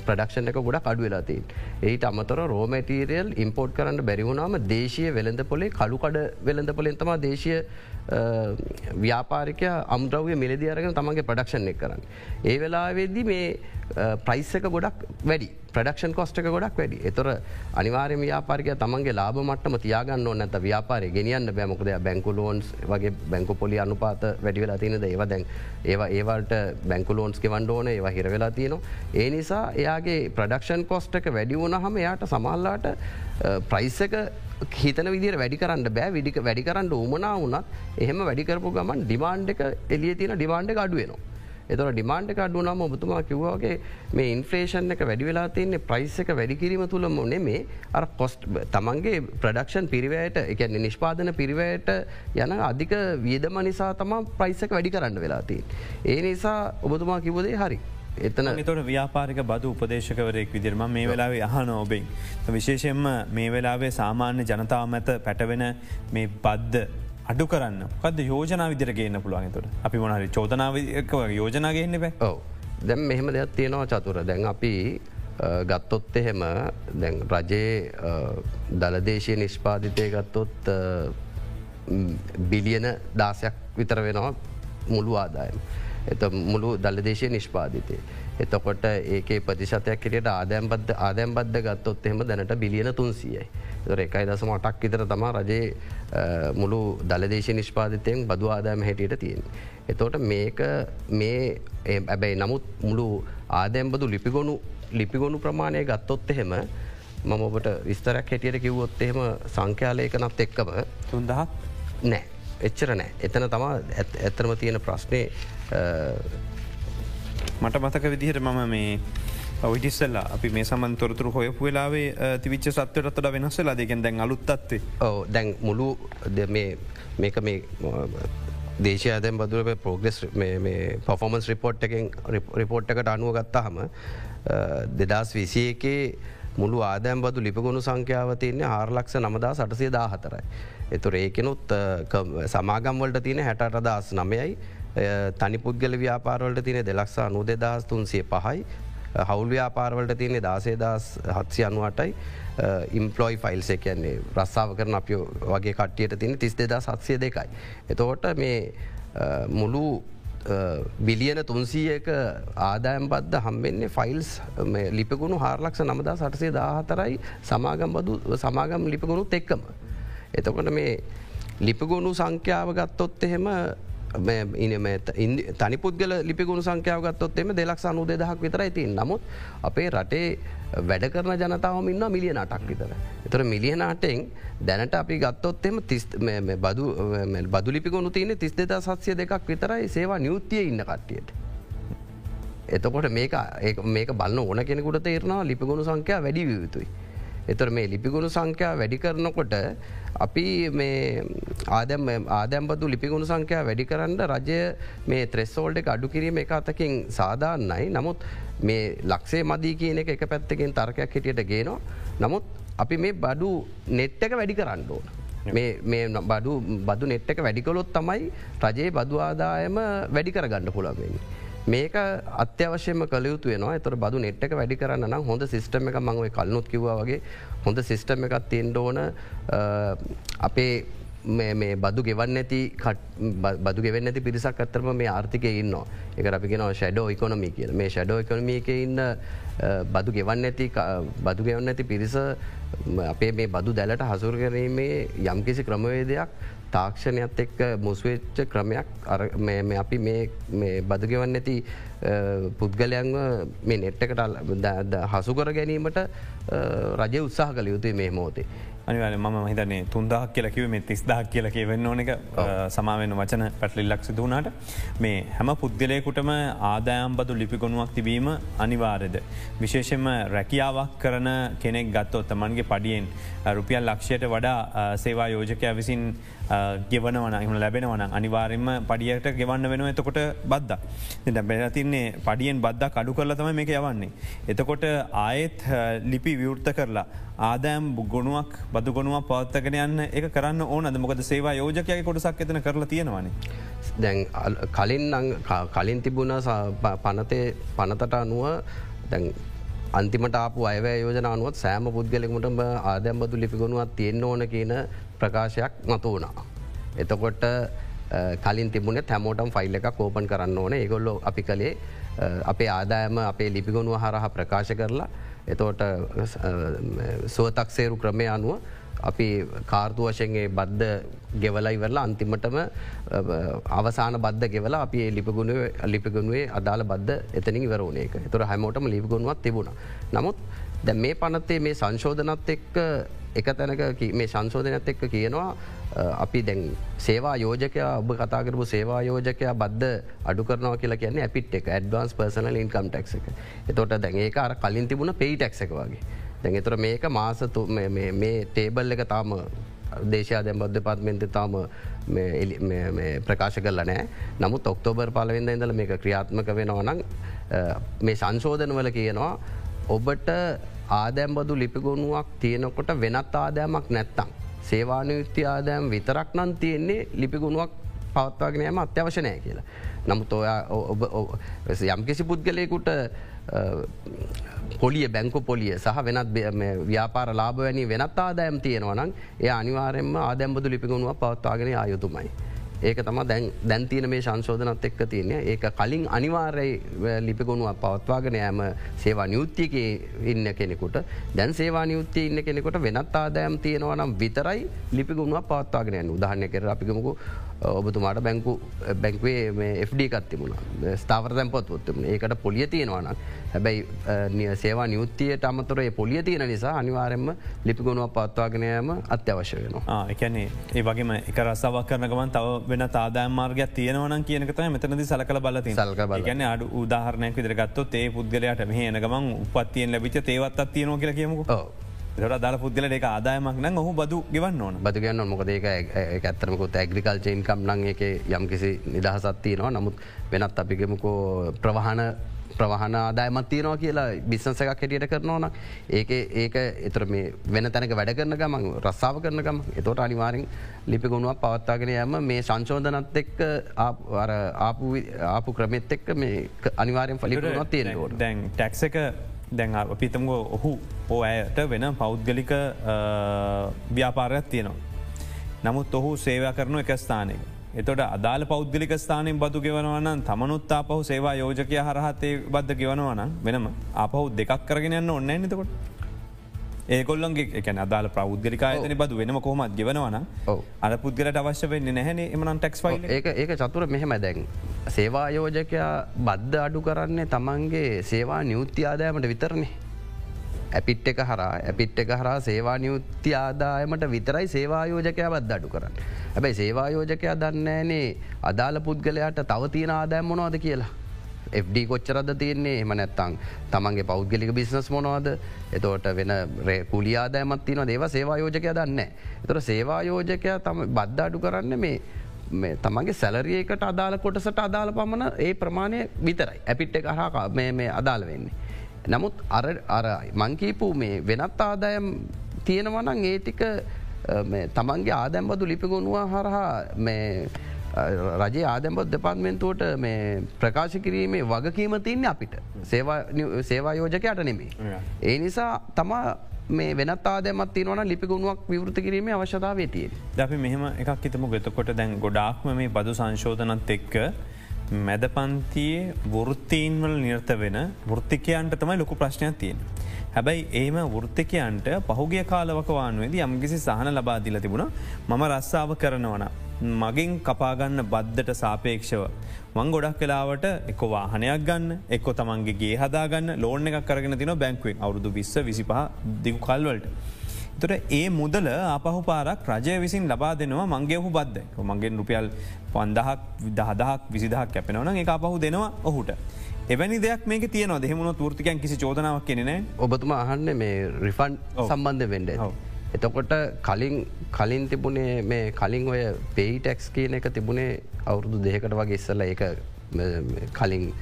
S2: ප්‍රඩක්ෂණ එක ගොඩ කඩුවෙලාතින්. ඒට අමතර රෝමටීරියල් ඉම්පෝට් කරන්න බැරිවුණාම දේශය වෙළඳ පොලේ කළුකඩ වෙළඳ පොලෙන්තම දේශය ව්‍යාපාරික අම්ද්‍රව්‍ය මිලදි අරගෙන තමන්ගේ ප්‍රඩක්ෂන් එක් කරන්න. ඒ වෙලාවෙද්දි මේ ප්‍රයිස්සක ගොඩක් වැඩි. ප්‍රඩක්ෂන් කොස්ටක ගොඩක් වැඩි. එතොර අනිවාර්ය ව්‍යාපාරික තමන්ගේ ලාබ මටම තියාගන්න නැත ව්‍යාපාරය ගෙනියන්න බෑමකද බැංකු ලෝන්ස් වගේ බැංකු පොලි අනුපාත වැඩිවෙලා තියනද? ඒව දැන් ඒවා ඒවල්ට බැංකු ලෝන්ස් කෙවන්ඩ ඕන. ඒවා හිරවෙලා තියෙනවා. ඒ නිසා එයාගේ ප්‍රඩක්ෂන් කොස්ටක වැඩි වුණ හම එයාට සමල්ලාට ප්‍රයිස්සක හිතන විදිර වැඩි කරන්න බෑ විඩික වැඩි කරන්න උමනා වනත් එහෙම වැඩිකරපු ගමන් ඩිමාන්්ඩ එක එලිය තියෙන ඩිමාන්්ඩ අඩුවනවා. එතර ඩිමාන්ඩ කඩු නම ඔබතුමා කිව්වාගේ මේ ඉන්ෆ්‍රේෂන් එක වැඩි වෙලා තියන්නේ ප්‍රයිස් එක වැඩිකිරීම තුළම නෙමේ අර කොස්ට් තමන්ගේ ප්‍රඩක්ෂන් පිරිවයට එක නිෂ්පාදන පිරිවයට යන අධික වියදම නිසා තමා ප්‍රයිසක වැඩි කරන්න වෙලාතිී. ඒ නිසා ඔබතුමා කිවදේ හරි. එතන
S1: තොට ව්‍යාපාරික බදු උපදේශකවරයෙක් විදිරම මේ වෙලාවේ අහන ඔබෙන්. විශේෂෙන්ම මේ වෙලාවේ සාමාන්‍ය ජනතාව මැත පැටවෙන මේ බද්ධ අඩු කරන්න. කද යෝජනා විදිර ගන්න පුළුවන් තුට අපි මොනහරි චෝතනාවක යෝජනාගන්න බෑ.
S2: ඔව. දැම් මෙහෙම දෙයක් තියෙනවා චතුර. දැන් අපි ගත්තොත් එහෙම දැන් රජයේ දළදේශය නිෂ්පාධිතය ගත්තොත් බිලියන දාසයක් විතර වෙනවා මුළු ආදායම්. එත මුළු දළදේශය නිෂ්පාධිතය. එතකොට ඒක ප්‍රතිශතයක් කිරට ආදෑම්බද්ධ ආදෑම්බද්ධ ගත්තොත් එහෙම දැනට බිලියන තුන්සියයි. දර එකයි දසම අටක් විතර තමා රජයේ මුළු දළදේශ නිෂ්පාධිතයෙන් බදු ආදායම හැටියට තියෙන්. එතෝට මේක මේ ඇබැයි නමුත් මුළු ආදැම්බදු ලිපිගොුණු ලිපිගොුණු ප්‍රමාණය ගත්තොත් එහෙම මම ඔබට විස්තරක් හැටියට කිව්වොත් එහෙම සංඛ්‍යාලයකනත් එක්කම
S1: තුන්දහක්
S2: නෑ එච්චර නෑ. එතන තමා ඇත්තරම තියෙන ප්‍රශ්නය
S1: මට මතක විදිහට මම මේ ඔවිටිස්සල්ලා අපි මේ සමන් තොරතුර හොයපු වෙලාවේ තිවිච්ච සත්වරත්තට වෙනස් වෙලා දෙකෙන් දැන් අලුත්තත්වේ
S2: ඕ දැන් මුළු මේක මේ දේශය ඇදැම් බදුර පෝග්‍රෙස් පොෆෝමන්ස් රිපෝට් එකෙන් රිපෝට් එකට අනුව ගත්තා හම දෙදස් විසිය එකේ මුළු ආදෑම් බදු ලිපගුණු සංඛ්‍යාව තියන්නේ ආර්ලක්ෂ නමදා සටසේ දා හතරයි. එතුර ඒකෙනුත් සමාගම්වලට තියෙන හැට අදස් නමයයි තනි පුද්ගල ව්‍යාපාරවලට තියන දෙලක්ෂා නූ දෙදස් තුන්සේ පහයි හවුල් ව්‍යාපාරවලට තියන්නේ දාසේදස් හත්සි අනුවටයි ඉම්පලොයි ෆයිල්ස කියන්නේ රස්සාාව කරන අප වගේ කට්ටියට තින තිස් දෙදා සත්සය දෙකයි. එතෝට මේ මුළු බිලියන තුන්සීයක ආදායම් බද්ධ හම්බෙන්නේ ෆයිල්ස් ලිපගුණු හාරලක්ෂ නමදා සටසේ දාහතරයි සමාගම් බදු සමාගම් ලිපගුණුත් එක්කම. එතකොට මේ ලිපගුණු සංඛ්‍යාව ගත්තොත් එහෙම තනි පුද්ගල ලිපිගුණු සංඛ්‍යාවගත්තොත් එම දෙලක් අනු දෙදහක් විතර ඇති නමුත් අපේ රටේ වැඩ කරන ජනතාවම ඉන්න මිලිය නටක් විතර. එතර මිලියනාටෙන් දැනට අපි ගත්තොත් එම බදු ලිපිගුණු තියන තිස් දෙදා සත්සය දෙකක් විතරයි සේවා නියුත්තිය ඉන්න කට්ටියට. එතකොට මේක මේක බලන්න ඕන කෙනෙකුට තේරනවා ලිපිගුණු සංඛ්‍යා වැඩි වියුතුයි. එතර මේ ලිපිගුණු සංඛ්‍යා වැඩි කරනකොට අපි ආදැම් ආදැම්බතු ලිපිගුණු සංඛ්‍යා වැඩි කරන්න රජය මේ ත්‍රෙස්සෝල්ඩ එක අඩු කිරීම එක අතකින් සාධාන්නයි නමුත් මේ ලක්ෂේ මදී කියන එක පැත්තකින් තර්කයක් හිටියට ගේනවා නමුත් අපි මේ බඩු නෙට්ටක වැඩි කරන්න ඕන. මේ බඩු බදු නෙට්ටක වැඩිකොලොත් තමයි රජයේ බදු ආදායම වැඩි කරගන්න පුළන්වෙන්නේ. මේක අත්‍යවශ්‍යම කලයුතු වෙනවා. එතර බදු නෙට්ක වැඩි කරන්න නම් හොඳ සිස්ටම එක මංව කල්නුත් කිව වගේ හොඳ සිස්ටම එකත් තියෙන්ට ඕන. අපේ මේ බදු ගෙවන්න ඇති බදු ගෙවන්න ඇති පිරිසක් අත්තරම මේ ආර්ථිකය ඉන්න එක අපි කෙනව ෂඩෝ ඉකොනොමි කියල. මේ ෂඩෝ එකනමියක ඉන්න බදු ගෙවන්න ඇති බදු ගෙවන්න ඇති පිරිස අපේ මේ බදු දැලට හසුර කරීමේ යම්කිසි ක්‍රමවේදයක් තාක්ෂණයත් එක්ක මුස්වෙච්ච ක්‍රමයක් අපි මේ බදගෙවන්න ඇති පුද්ගලයන්ව මේ නෙට්ටකට හසුකර ගැනීමට රජ උත්සාහ කළ යුතුයි මේ මෝතේ.
S1: අනිවල ම හිතන්නේ තුන්දහක් කියලකිව මේ තිස්දහක් කියලක වෙන්න ඕන එක සමාවෙන් වචන පැටලිල්ලක් සිදුවනාට මේ හැම පුද්ගලයකුටම ආදායම්බදු ලිපිගොුණුවක් තිබීම අනිවාරද. විශේෂෙන්ම රැකියාවක් කරන කෙනෙක් ගත්තොත් තමන්ගේ පඩියෙන් රුපියල් ලක්ෂයට වඩා සේවා යෝජකය විසින් ගෙවනවන එම ලැබෙනවන අනිවාරෙන්ම පඩියට ගෙවන්න වෙන එතකොට බද්ද. බැ තින්නේ පඩියෙන් බද්දක් අඩු කරල තම මේක යවන්නේ. එතකොට ආයෙත් ලිපි විවෘත්ත කරලා ආදෑම් ගොුණුවක් බදු ගොුණුවක් පවත්තගෙන යන්න එක කරන්න ඕන මොකද සේවා යෝජකය කොටසක් එතන කරලා තියෙනවාන.
S2: දැන් කලින් කලින් තිබුණ පනතේ පනතට අනුව දැන් අන්තිමට ආපු අයවැ යෝජනානුවත් සෑම පුද්ගලෙකුටම ආදැම්බතු ලිපිගොුණුවත් තියෙන්න්න ඕන කියන ප්‍රකාශයක් මතු වුණා. එතකොට කලින් තිබුණේ හැමෝටම් ෆයිල් එක කෝපන් කරන්න ඕන ඒගොල්ලො අපි කළේ අපේ ආදායම අපේ ලිපිගොුණුව හරහ ප්‍රකාශ කරලා එතෝට සුවතක්සේරු ක්‍රමය අනුව අපි කාර්තු වශයන්ගේ බද්ධ ගෙවලයි වෙරලා අන්තිමටම අවසාන බද්ධ ගෙවලා අපි ලිපගුණුව ලිපිගුණුවේ අදාළ බද්ධ එතනින් වරෝන එක තුර හැමෝටම ලිපිගුණුවත් තිබුණ. නමුත් දැ මේ පනත්තේ මේ සංශෝධනත් එක්ක එක තැනක මේ සංශෝධනත් එක්ක කියනවා අපි දැන් සේවා යෝජකයා ඔබ කතාකරපු සේවා යෝජකයා බද්ධ අඩු කරනවා කියලා කියන්නේ ඇපිට් එක ඇඩ්වන්ස් පර්සනල් ඉන්කම් ටක් එක. එතොට දැන් ඒක අර කලින් තිබුණ පෙයි ටක් එක වගේ. දැන් එතුර මේක මාසතු මේ ටේබල් එක තාම දේශයා දැම් බද්ධ පත්මෙන්ත තාම ප්‍රකාශ කරල නෑ නමුත් ඔක්තෝබර් පලවෙද ඉඳල මේක ක්‍රියාත්මක වෙනවනං මේ සංශෝධනවල කියනවා ඔබට ආදැම්බදු ලිපිගොුණුවක් තියෙනකොට වෙනත් ආදෑමක් නැත්තං. සේවානයුත්ති ආදෑම් විතරක් නම් තියෙන්නේ ලිපිගුණුවක් පවත්වාගෙනයම අත්‍යවශනය කියලා. නමුත් ඔයා ඔබ යම්කිසි පුද්ගලයකුට පොලිය බැංකු පොලිය සහ වෙනත් ව්‍යාපාර ලාබවැනි වෙනත් ආදෑම් තියෙනවනම් ඒ අනිවාරෙන්ම ආදැම්බදු ලිපිගුණුව පවත්වාගෙන ආයුතුමයි. ඒක තම දැන්තින මේ සංශෝධනත් එක්ක තියන්නේ. ඒක කලින් අනිවාර්යයි ලිපිගුණුව පවත්වාගෙන යෑම සේවා නියුත්තියක ඉන්න කෙනෙකුට. දැන් සේවා නියුත්තිය ඉන්න කෙනෙකුට වෙනත් ආදෑම් තියෙනවනම් විතරයි ලිපිගුණුව පවත්වාගෙන යන්න. උදාහරණය කර අපිකමකු ඔබතුමාට බැංකු බැංකවේ මේ FD කත්තිමුණ ස්ථාවර තැන්පොත් ොත්තුම ඒකට පොලිය තියෙනවන හැබැයි සේවා නියුත්තියට අමතුර පොලිය තියෙන නිසා අනිවාරෙන්ම ලිපිගුණුව පත්වාගෙනයම අත්‍යවශ්‍ය වෙනවා.
S1: එකනේ ඒ වගේම එක රස්සාවක් කරනගමන් තව වෙන තාදාය මාර්ගයක් තියෙනවන කියනකත මෙතනද සලකල බලති සල්ක ගැන අඩු උදාහරණයක් විදිරගත්තොත් ඒ පුද්ගලයට මෙහ එනගමන් උපත්තියෙන් ලැබිච තේවත් තියනෝ කියල කියමුක දර දාල පුද්ගල එක ආදායමක් නම් ඔහු බදු ගවන්න ඕන.
S2: බදු ගන්න මොකද ඒක ඇත්තරමකුත් ඇග්‍රිකල් චේන්කම් නං එක යම් කිසි නිදහසත්තිය නවා නමුත් වෙනත් අපිගෙමකෝ ප්‍රවාහන ප්‍රවාහන ආදායමත් තියනවා කියලා බිස්සන්ස එකක් හැටියට කරනවන ඒක ඒක එතර මේ වෙන තැනක වැඩ කරන ගමන් රස්සාාව කරන ගම එතොට අනිවාරෙන් ලිපි ගුණුවක් පවත්තාගෙන යම මේ සංශෝධනත් එක්ක ආපු ක්‍රමෙත් එක්ක මේ අනිවාරෙන් ෆලිපුනත් තියෙනවට
S1: දැන් ටැක්ස එක දැන් අපිතම ඔහු ඕ ඇයට වෙන පෞද්ගලික ව්‍යාපාරයක් තියෙනවා. නමුත් ඔහු සේවා කරනු එක ස්ථානය. එතොට අදාල පෞද්ගලික ස්ථානින් බදු ගෙවනවන තමනුත් අපහු සේවා යෝජකය හරහත්තේ බද්ධ ගෙවනවන වෙනම අපහු දෙකක් කරගෙන යන්න ඔන්න නතකොට. ඒකොල්ලන්ගේ එක අදාල ප්‍රෞද්ගලිකායතන බදු වෙනම කොහමත් ගෙවනවන අර පුද්ගලට අවශ්‍ය වෙන්න නැහැන එමන ටෙක්ස්
S2: ඒ ඒක චතුර මෙහෙම දැන්. සේවායෝජකයා බද්ධ අඩු කරන්නේ තමන්ගේ සේවා නියුත්ති ආදායමට විතරන්නේ. ඇපිට් එක හරා ඇපිට් එක හරා සේවා නියුත්ති ආදායමට විතරයි සේවායෝජකයා බද්ධ අඩු කරන්න. හැබැයි සේවායෝජකයා දන්නෑනේ අදාළ පුද්ගලයාට තව තියෙන ආදායම් මොනවාද කියලා. FD කොච්චරද තියන්නේ එම නැත්තං තමන්ගේ පෞද්ගලික බිස්නස් මොනවාද එතෝට වෙන කුලියාදෑමත් තින දේව සේවායෝජකය දන්න. එතොට සේවායෝජකයා තම බද්ධාඩු කරන්න මේ තමන්ගේ සැලරියකට අදාළ කොටසට අදාළ පමණ ඒ ප්‍රමාණය විතරයි ඇපිට් එක හා මේ අදාළ වෙන්නේ. නමුත් අර අරයි මංකීපු මේ වෙනත් ආදායම් තියෙනවනං ඒටික තමන්ගේ ආදැම්බදු ලිපිගුණුව හරහා රජ ආදැම්බොත් දෙපාත්මෙන්තුවට මේ ප්‍රකාශ කිරීමේ වගකීම තින්න අපිට සේවා යෝජකයට නෙමේ. ඒ නිසා තමා මේ වෙනත් ආදමත් තිනවන ලිපිගුණුවක් විවෘත කිරීම අවශ්‍යතාව තිය.
S1: දැපි මෙහම එකක් හිතම ගතකොට දැන් ගොඩාක්ම මේ බදු සංශෝධනත් එක්ක මැද පන්තියේ වෘත්තීන්වල නිර්ත වෙන වෘත්තිකයන්ට තමයි ලොකු ප්‍රශ්නයක් තියෙන. හැබැයි ඒම වෘත්තිකයන්ට පහුගේ කාලවකවානුවේද යම්කිසි සහන ලබාදිල තිබුණ මම රස්සාාව කරනවන. මගින් කපාගන්න බද්ධට සාපේක්ෂව. මං ගොඩක් කලාවට එක වාහනයක් ගන්න එක්කො තමන්ගේ හදාගන්න ලෝන එකක් කරගෙන තින බැංකුවෙන් අවුදු විස්ස විසිපහ දිගු කල්වලට. තොට ඒ මුදල අපහු පාරක් රජය විසින් ලබා දෙනවා මංගේ ඔහු බද්ධ මගේ රුපියල් පන්දහක් දහදහක් විසිදහක් කැපෙනවන එක අපහු දෙනවා ඔහුට. එවැනි දෙයක් මේක තියන දෙහෙමුණ ෘතිකයන් කිසි චෝදනාවක් කෙනෙන
S2: ඔබතුම අහන්න මේ රිෆන්් සම්බන්ධ වෙන්ඩ. එතකොට කලින් කලින් තිබුණේ මේ කලින් ඔය පෙයිටැක්ස් කියන එක තිබුණේ අවුරුදු දෙකට වගේ ඉස්සල එක කලින්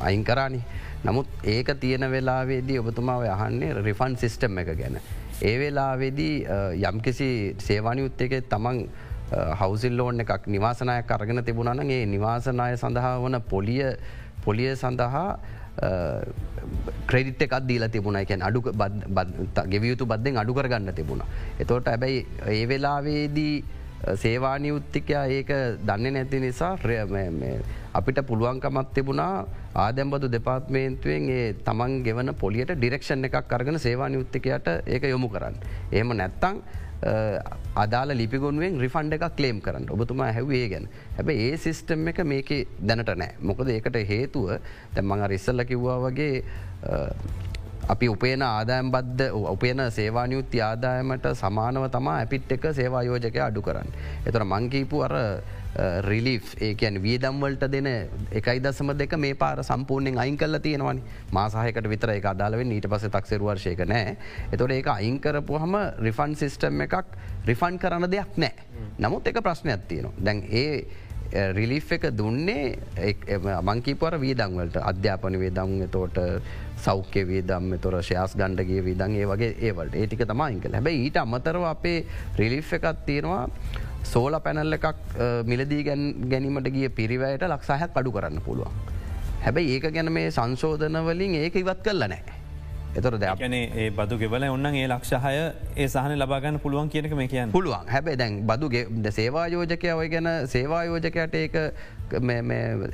S2: අයින් කරානි නමුත් ඒක තියෙන වෙලාවේදී ඔබතුමාව අහන්නේ රිෆන් සිිස්ටම් එක ගැන. ඒ වෙලාවෙදී යම්කිසි සේවානියුත්ත එක තමන් හවසිල් ලෝන් එකක් නිවාසනයක් අරගෙන තිබුණනගේ නිවාසනාය සඳහා වන පොලිය පොලිය සඳහා ක්‍රෙඩිට් එකක් දීල තිබුණ එකැන් අඩු ගෙවියුතු බද්ධෙන් අඩු කරගන්න තිබුණ. එතෝට ඇබැයි ඒ වෙලාවේදී සේවානියුත්තිකයා ඒක දන්න නැති නිසා අපිට පුළුවන්කමත් තිබුණා ආදැම්බදු දෙපාත්මේන්තුවෙන් ඒ තමන් ගෙවන පොලියට ඩිරක්ෂණ එකක් අරගෙන සේවානියුත්තිකයට ඒක යොමු කරන්න. එහෙම නැත්තං අදාල ලිපිගොන්ුවෙන් රිෆන්ඩ එකක් කලේම් කරන්න. ඔබතුමා හැවේ ගැන. හැබ ඒ සිිස්ටම් එක මේක දැනට නෑ. මොකද ඒකට හේතුව තැම්මඟ රිස්සල්ල කිව්වා වගේ අපි උපේන ආදායම් බද්ධ උපේන සේවානියුත්ති ආදායමට සමානව තමා ඇපිට් එක සේවායෝජකය අඩු කරන්න. එතර මංකීපු අර රිලිෆ් ඒකන් වියදම්වලට දෙන එකයි දසම දෙක මේ පාර සම්පූර්ණයෙන් අයින් කල්ල තියෙනවනි. මාසාහකට විතර එක අදාලවෙන් ඊට පස තක්සරුවර්ශයක නෑ. එතොට ඒක අයිංකරපු හම රිෆන් සිිස්ටම් එකක් රිෆන් කරන්න දෙයක් නෑ. නමුත් එක ප්‍රශ්නයක් තියෙනවා. දැන් ඒ රිලිෆ් එක දුන්නේ මංකීපර වීදංවලට අධ්‍යාපන වේදං තෝට සෞඛ්‍ය වීදම් තොර ශයාස් ගණ්ඩගේ විදන් ඒ වගේ ඒවලට. ඒටික තමයිංකල හැබැයි ඊට අමතරව අපේ රිලිෆ් එකත් තියෙනවා. සෝල පැනල්ල එකක් මිලදී ගැනීමට ගිය පිරිවයට ලක්සාහයක් අඩු කරන්න පුළුවන්. හැබැයි ඒක ගැන මේ සංශෝධනවලින් ඒක ඉවත් කරල නෑ. එතොර
S1: දැන ඒ බදු ගෙවල ඔන්න ඒ ලක්ෂහය ඒ සහන ලබාගන්න පුළුවන් කියනක මේ කියන්න.
S2: පුළුවන්. හැබැ දැන් බදුගේ සේවායෝජකය ඔය ගැන සේවායෝජකයට ඒක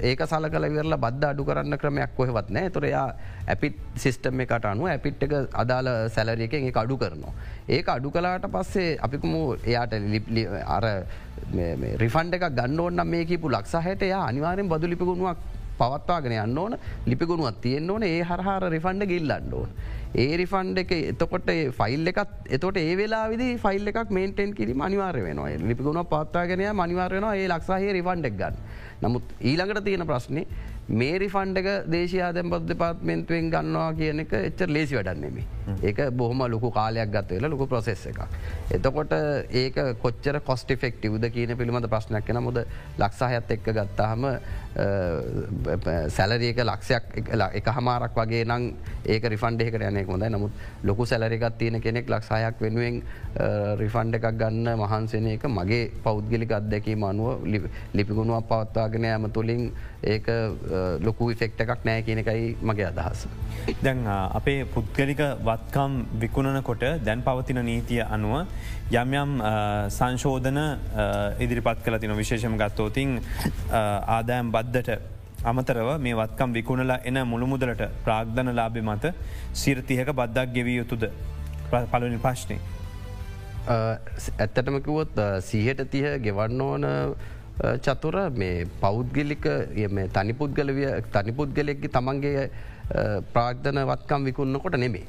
S2: ඒක සල කල විරලා බද්ධ අඩු කරන්න ක්‍රමයක් කොහෙවත් නෑ තුරයා ඇපිත් සිිස්ටම් එකට අනුව ඇපිට් එක අදාල සැලරියකෙන් ඒ අඩු කරනවා. ඒක අඩු කලාට පස්සේ අපිකුම එයාට ලිප්ලි අර රිෆන්ඩ එක ගන්නවන්න මේ කිපු ලක්සාහයට යා අනිවාරෙන් බදු ලිපිගුණුවක් පවත්වාගෙන යන්න ඕන ලිපිගුණුවත් තියෙන්න්න ඕන ඒ හරහාර රිෆන්ඩ ගිල්ලන්න ඕන. ඒ රිෆන්ඩ එක එතකොට ෆයිල් එකත් එතොට ඒ වෙලා විදි ෆයිල් එකක් මේන්ටෙන් කිරීම අනිවාර වෙනවා ලිපිගුණ පත්තාගෙනය මනිවාරයනවා ඒ ලක්සාහේ රිෆන්ඩක් ගන්න. නමුත් ඊළඟට තියෙන ප්‍රශ්නේ මේ රිෆන්ඩක දේශයාදැම් බද දෙපාත්මෙන්තුවෙන් ගන්නවා කියන එක එච්චර ලේසි වැඩන්නෙමේ. ඒක බොහම ලොකු කාලයක් ගත්තවෙල ලොකු ප්‍රසෙස් එක. එතකොට ඒක කොච්චර කොස්ටි ෆෙක්ටවද කියන පිළිබඳ ප්‍රශ්නයක් කෙන මොද ලක්සාහයත් එක්ක ගත්තාහම සැලරියක ලක්ෂයක් එක හමාරක් වගේ නම් ඒක රිෆන්ඩේකට යනෙක් හොඳයි නමුත් ලොකු සැලරිකත් තියෙන කෙනෙක් ලක්සායක් වෙනුවෙන් රිෆන්ඩ එකක් ගන්න මහන්සෙන එක මගේ පෞද්ගලික අත්දැකීම අනුව ලිපිගුණුවක් පවත්වාගෙන ඇම තුළින් ඒක ලොකු ෆෙක්ට එකක් නෑ කියන එකයි මගේ අදහස.
S1: දැන් අපේ පුද්ගලික වත්කම් විකුණනකොට දැන් පවතින නීතිය අනුව යම් යම් සංශෝධන ඉදිරිපත් කල තින විශේෂම ගත්තෝතින් ආදායම් බද්ධට අමතරව මේ වත්කම් විකුණලා එන මුළුමුදලට ප්‍රාග්ධන ලාබෙ මත සිරතියක බද්දක් ගෙවිය යුතුද පලනි ප්‍රශ්නය.
S2: ඇත්තටමකිවොත් සීහට තිය ගෙවන්න ඕන චතුර මේ පෞද්ගලික තනිපුද්ගලවිය තනිපුද්ගලෙක්ගේ තමන්ගේ ප්‍රාග්ධන වත්කම් විකුන්නකොට නෙමේ.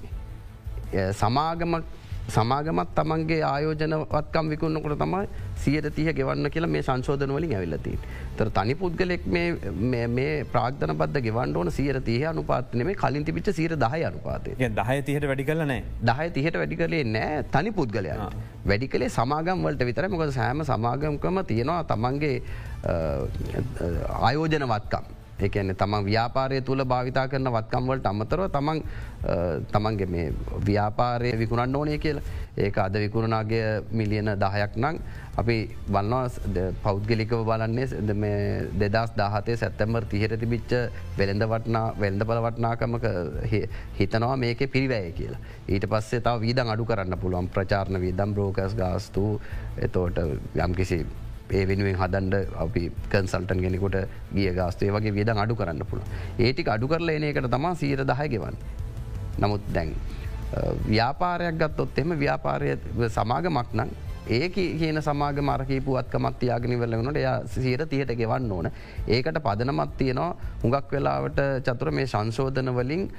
S2: සමාගමක් සමාගමත් තමන්ගේ ආයෝජනවත්කම් විකුන්නකොට තමයි සියට තිය ගෙවන්න කියලා මේ සංශෝධන වලින් ඇවිල්ලති. තර තනි පුද්ගලෙක් මේ ප්‍රාග්ධන බද්ධ ගෙවන්න ඕන සියට තිය අනුපාතන මේ කලින් තිබිච සීර දහය අනුපාතය.
S1: දහය තිහට වැඩි කලනෑ
S2: දහය තිහට වැඩි කලේ නෑ තනි පුද්ගලයා වැඩි කලේ සමාගම් වලට විතර මොකද සෑම සමාගම්කම තියෙනවා තමන්ගේ ආයෝජනවත්කම්. එකන තමන් ව්‍යාපාරය තුළ භාවිතා කරන වත්කම්වලට අමතරව තමන් තමන්ගේ මේ ව්‍යාපාරය විකුණන්න ඕනය කියල ඒක අද විකුණනාගේ මිලියන දහයක් නං අපි වන්නවා පෞද්ගලිකව බලන්නේ දෙදස් දාහතේ සැත්තැම්බර් තිහර තිබිච්ච වෙළඳ වටනා වෙළඳ පල වටනාකමක හිතනවා මේක පිරිවැය කියලා. ඊට පස්සේ තාව වීදන් අඩු කරන්න පුළුවන් ප්‍රචාරණ වීදම් බ්‍රෝකස් ගාස්තු එතෝට යම්කිසි ඒ වෙනුවෙන් හදන්ඩ අපි කන්සල්ටන් ගෙනෙකොට ගිය ගස්තේ වගේ වියද අඩු කරන්න පුළුව. ඒටික අඩු කරල එන එකට තමා සීර දහයගෙවන්. නමුත් දැන් ව්‍යාපාරයක් ගත්තොත් එම ව්‍යාපාරය සමාගමක් නං ඒ කියන සමාග මරකීපුුවත්කමත් යාගෙන වෙල්ලගනට එය සීර තියට ගෙවන්න ඕන. ඒකට පදනමත් තියෙනවා හුඟක් වෙලාවට චතුර මේ සංශෝධන වලින්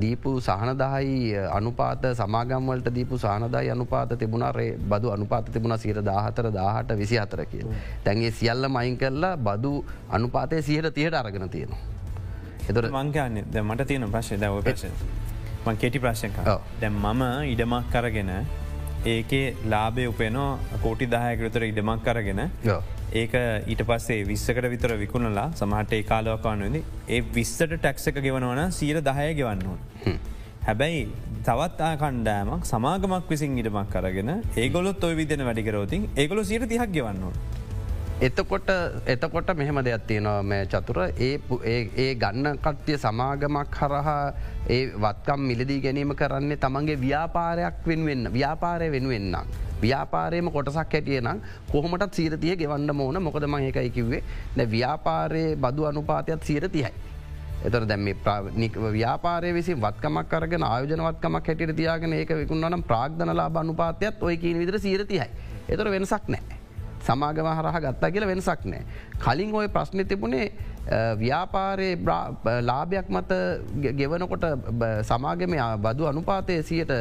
S2: දීපු සහනදායි අනුපාත සමාගම්වලට දීපු සානදායි අනුපාත තිබුණරේ බදු අනුපාත තිබුණ සිර දාහතර දාහට විසි හතර කිය. තැන්ගේ සියල්ල මයින් කරලා බදු අනුපාතය සිහට තියට අරගෙන තියෙනවා.
S1: එතර මංගන්න ද මට තියෙන ප්‍රශ්ය දැව ප්‍රශ මං කෙටි ප්‍රශ්යක දැම් මම ඉඩමක් කරගෙන ඒකේ ලාබය උපයනෝ කෝටි දායකරතර ඉඩමක් කරගෙන ඒක ඊට පස්සේ විස්සකට විතර විකුණලා සමහට ඒ කාලවකානුවද ඒ විස්සට ටැක්ස එක ගෙවනවන සීර දහය ගෙවන්න ඕන. හැබැයි තවත් ආකණ්ඩෑමක් සමාගමක් විසින් ඉඩමක් කරගෙන ඒගොලොත් ඔය විදින වැඩිකරෝතින් ඒගොල සීර තිහක් ගෙවන්න ඕන.
S2: එතකොට එතකොට මෙහෙම දෙයක් තියෙනවා මේ චතුර ඒ ඒ ගන්න කට්ටිය සමාගමක් හරහා ඒ වත්කම් මිලදී ගැනීම කරන්නේ තමන්ගේ ව්‍යාපාරයක් වෙන්වෙන්න ව්‍යාපාරය වෙනුවෙන්නම්. ව්‍යාපාරයම කොටසක් හැටිය නම් කොහොමටත් සීරතිය ගෙවන්න මෝන මොකද ම එකයි කිව්වේ ද ව්‍යාපාරයේ බදු අනුපාතයක් සීරතියයි. එතර දැම ව්‍යාපාරය විසි වත්කමක් කරගෙන ආයෝජනවත්කමක් හැටියට තියාගෙන ඒක විකුණනම් ප්‍රාග්ධනලා බනුපාතයත් ඔය කියන විදිර සීරතියයි. එතර වෙනසක් නෑ. සමාගම හරහ ගත්තා කියල වෙනසක් නෑ. කලින් ඔය ප්‍රශ්නය තිබුණේ ව්‍යාපාරයේ ලාභයක් මත ගෙවනකොට සමාගම බදු අනුපාතය සියට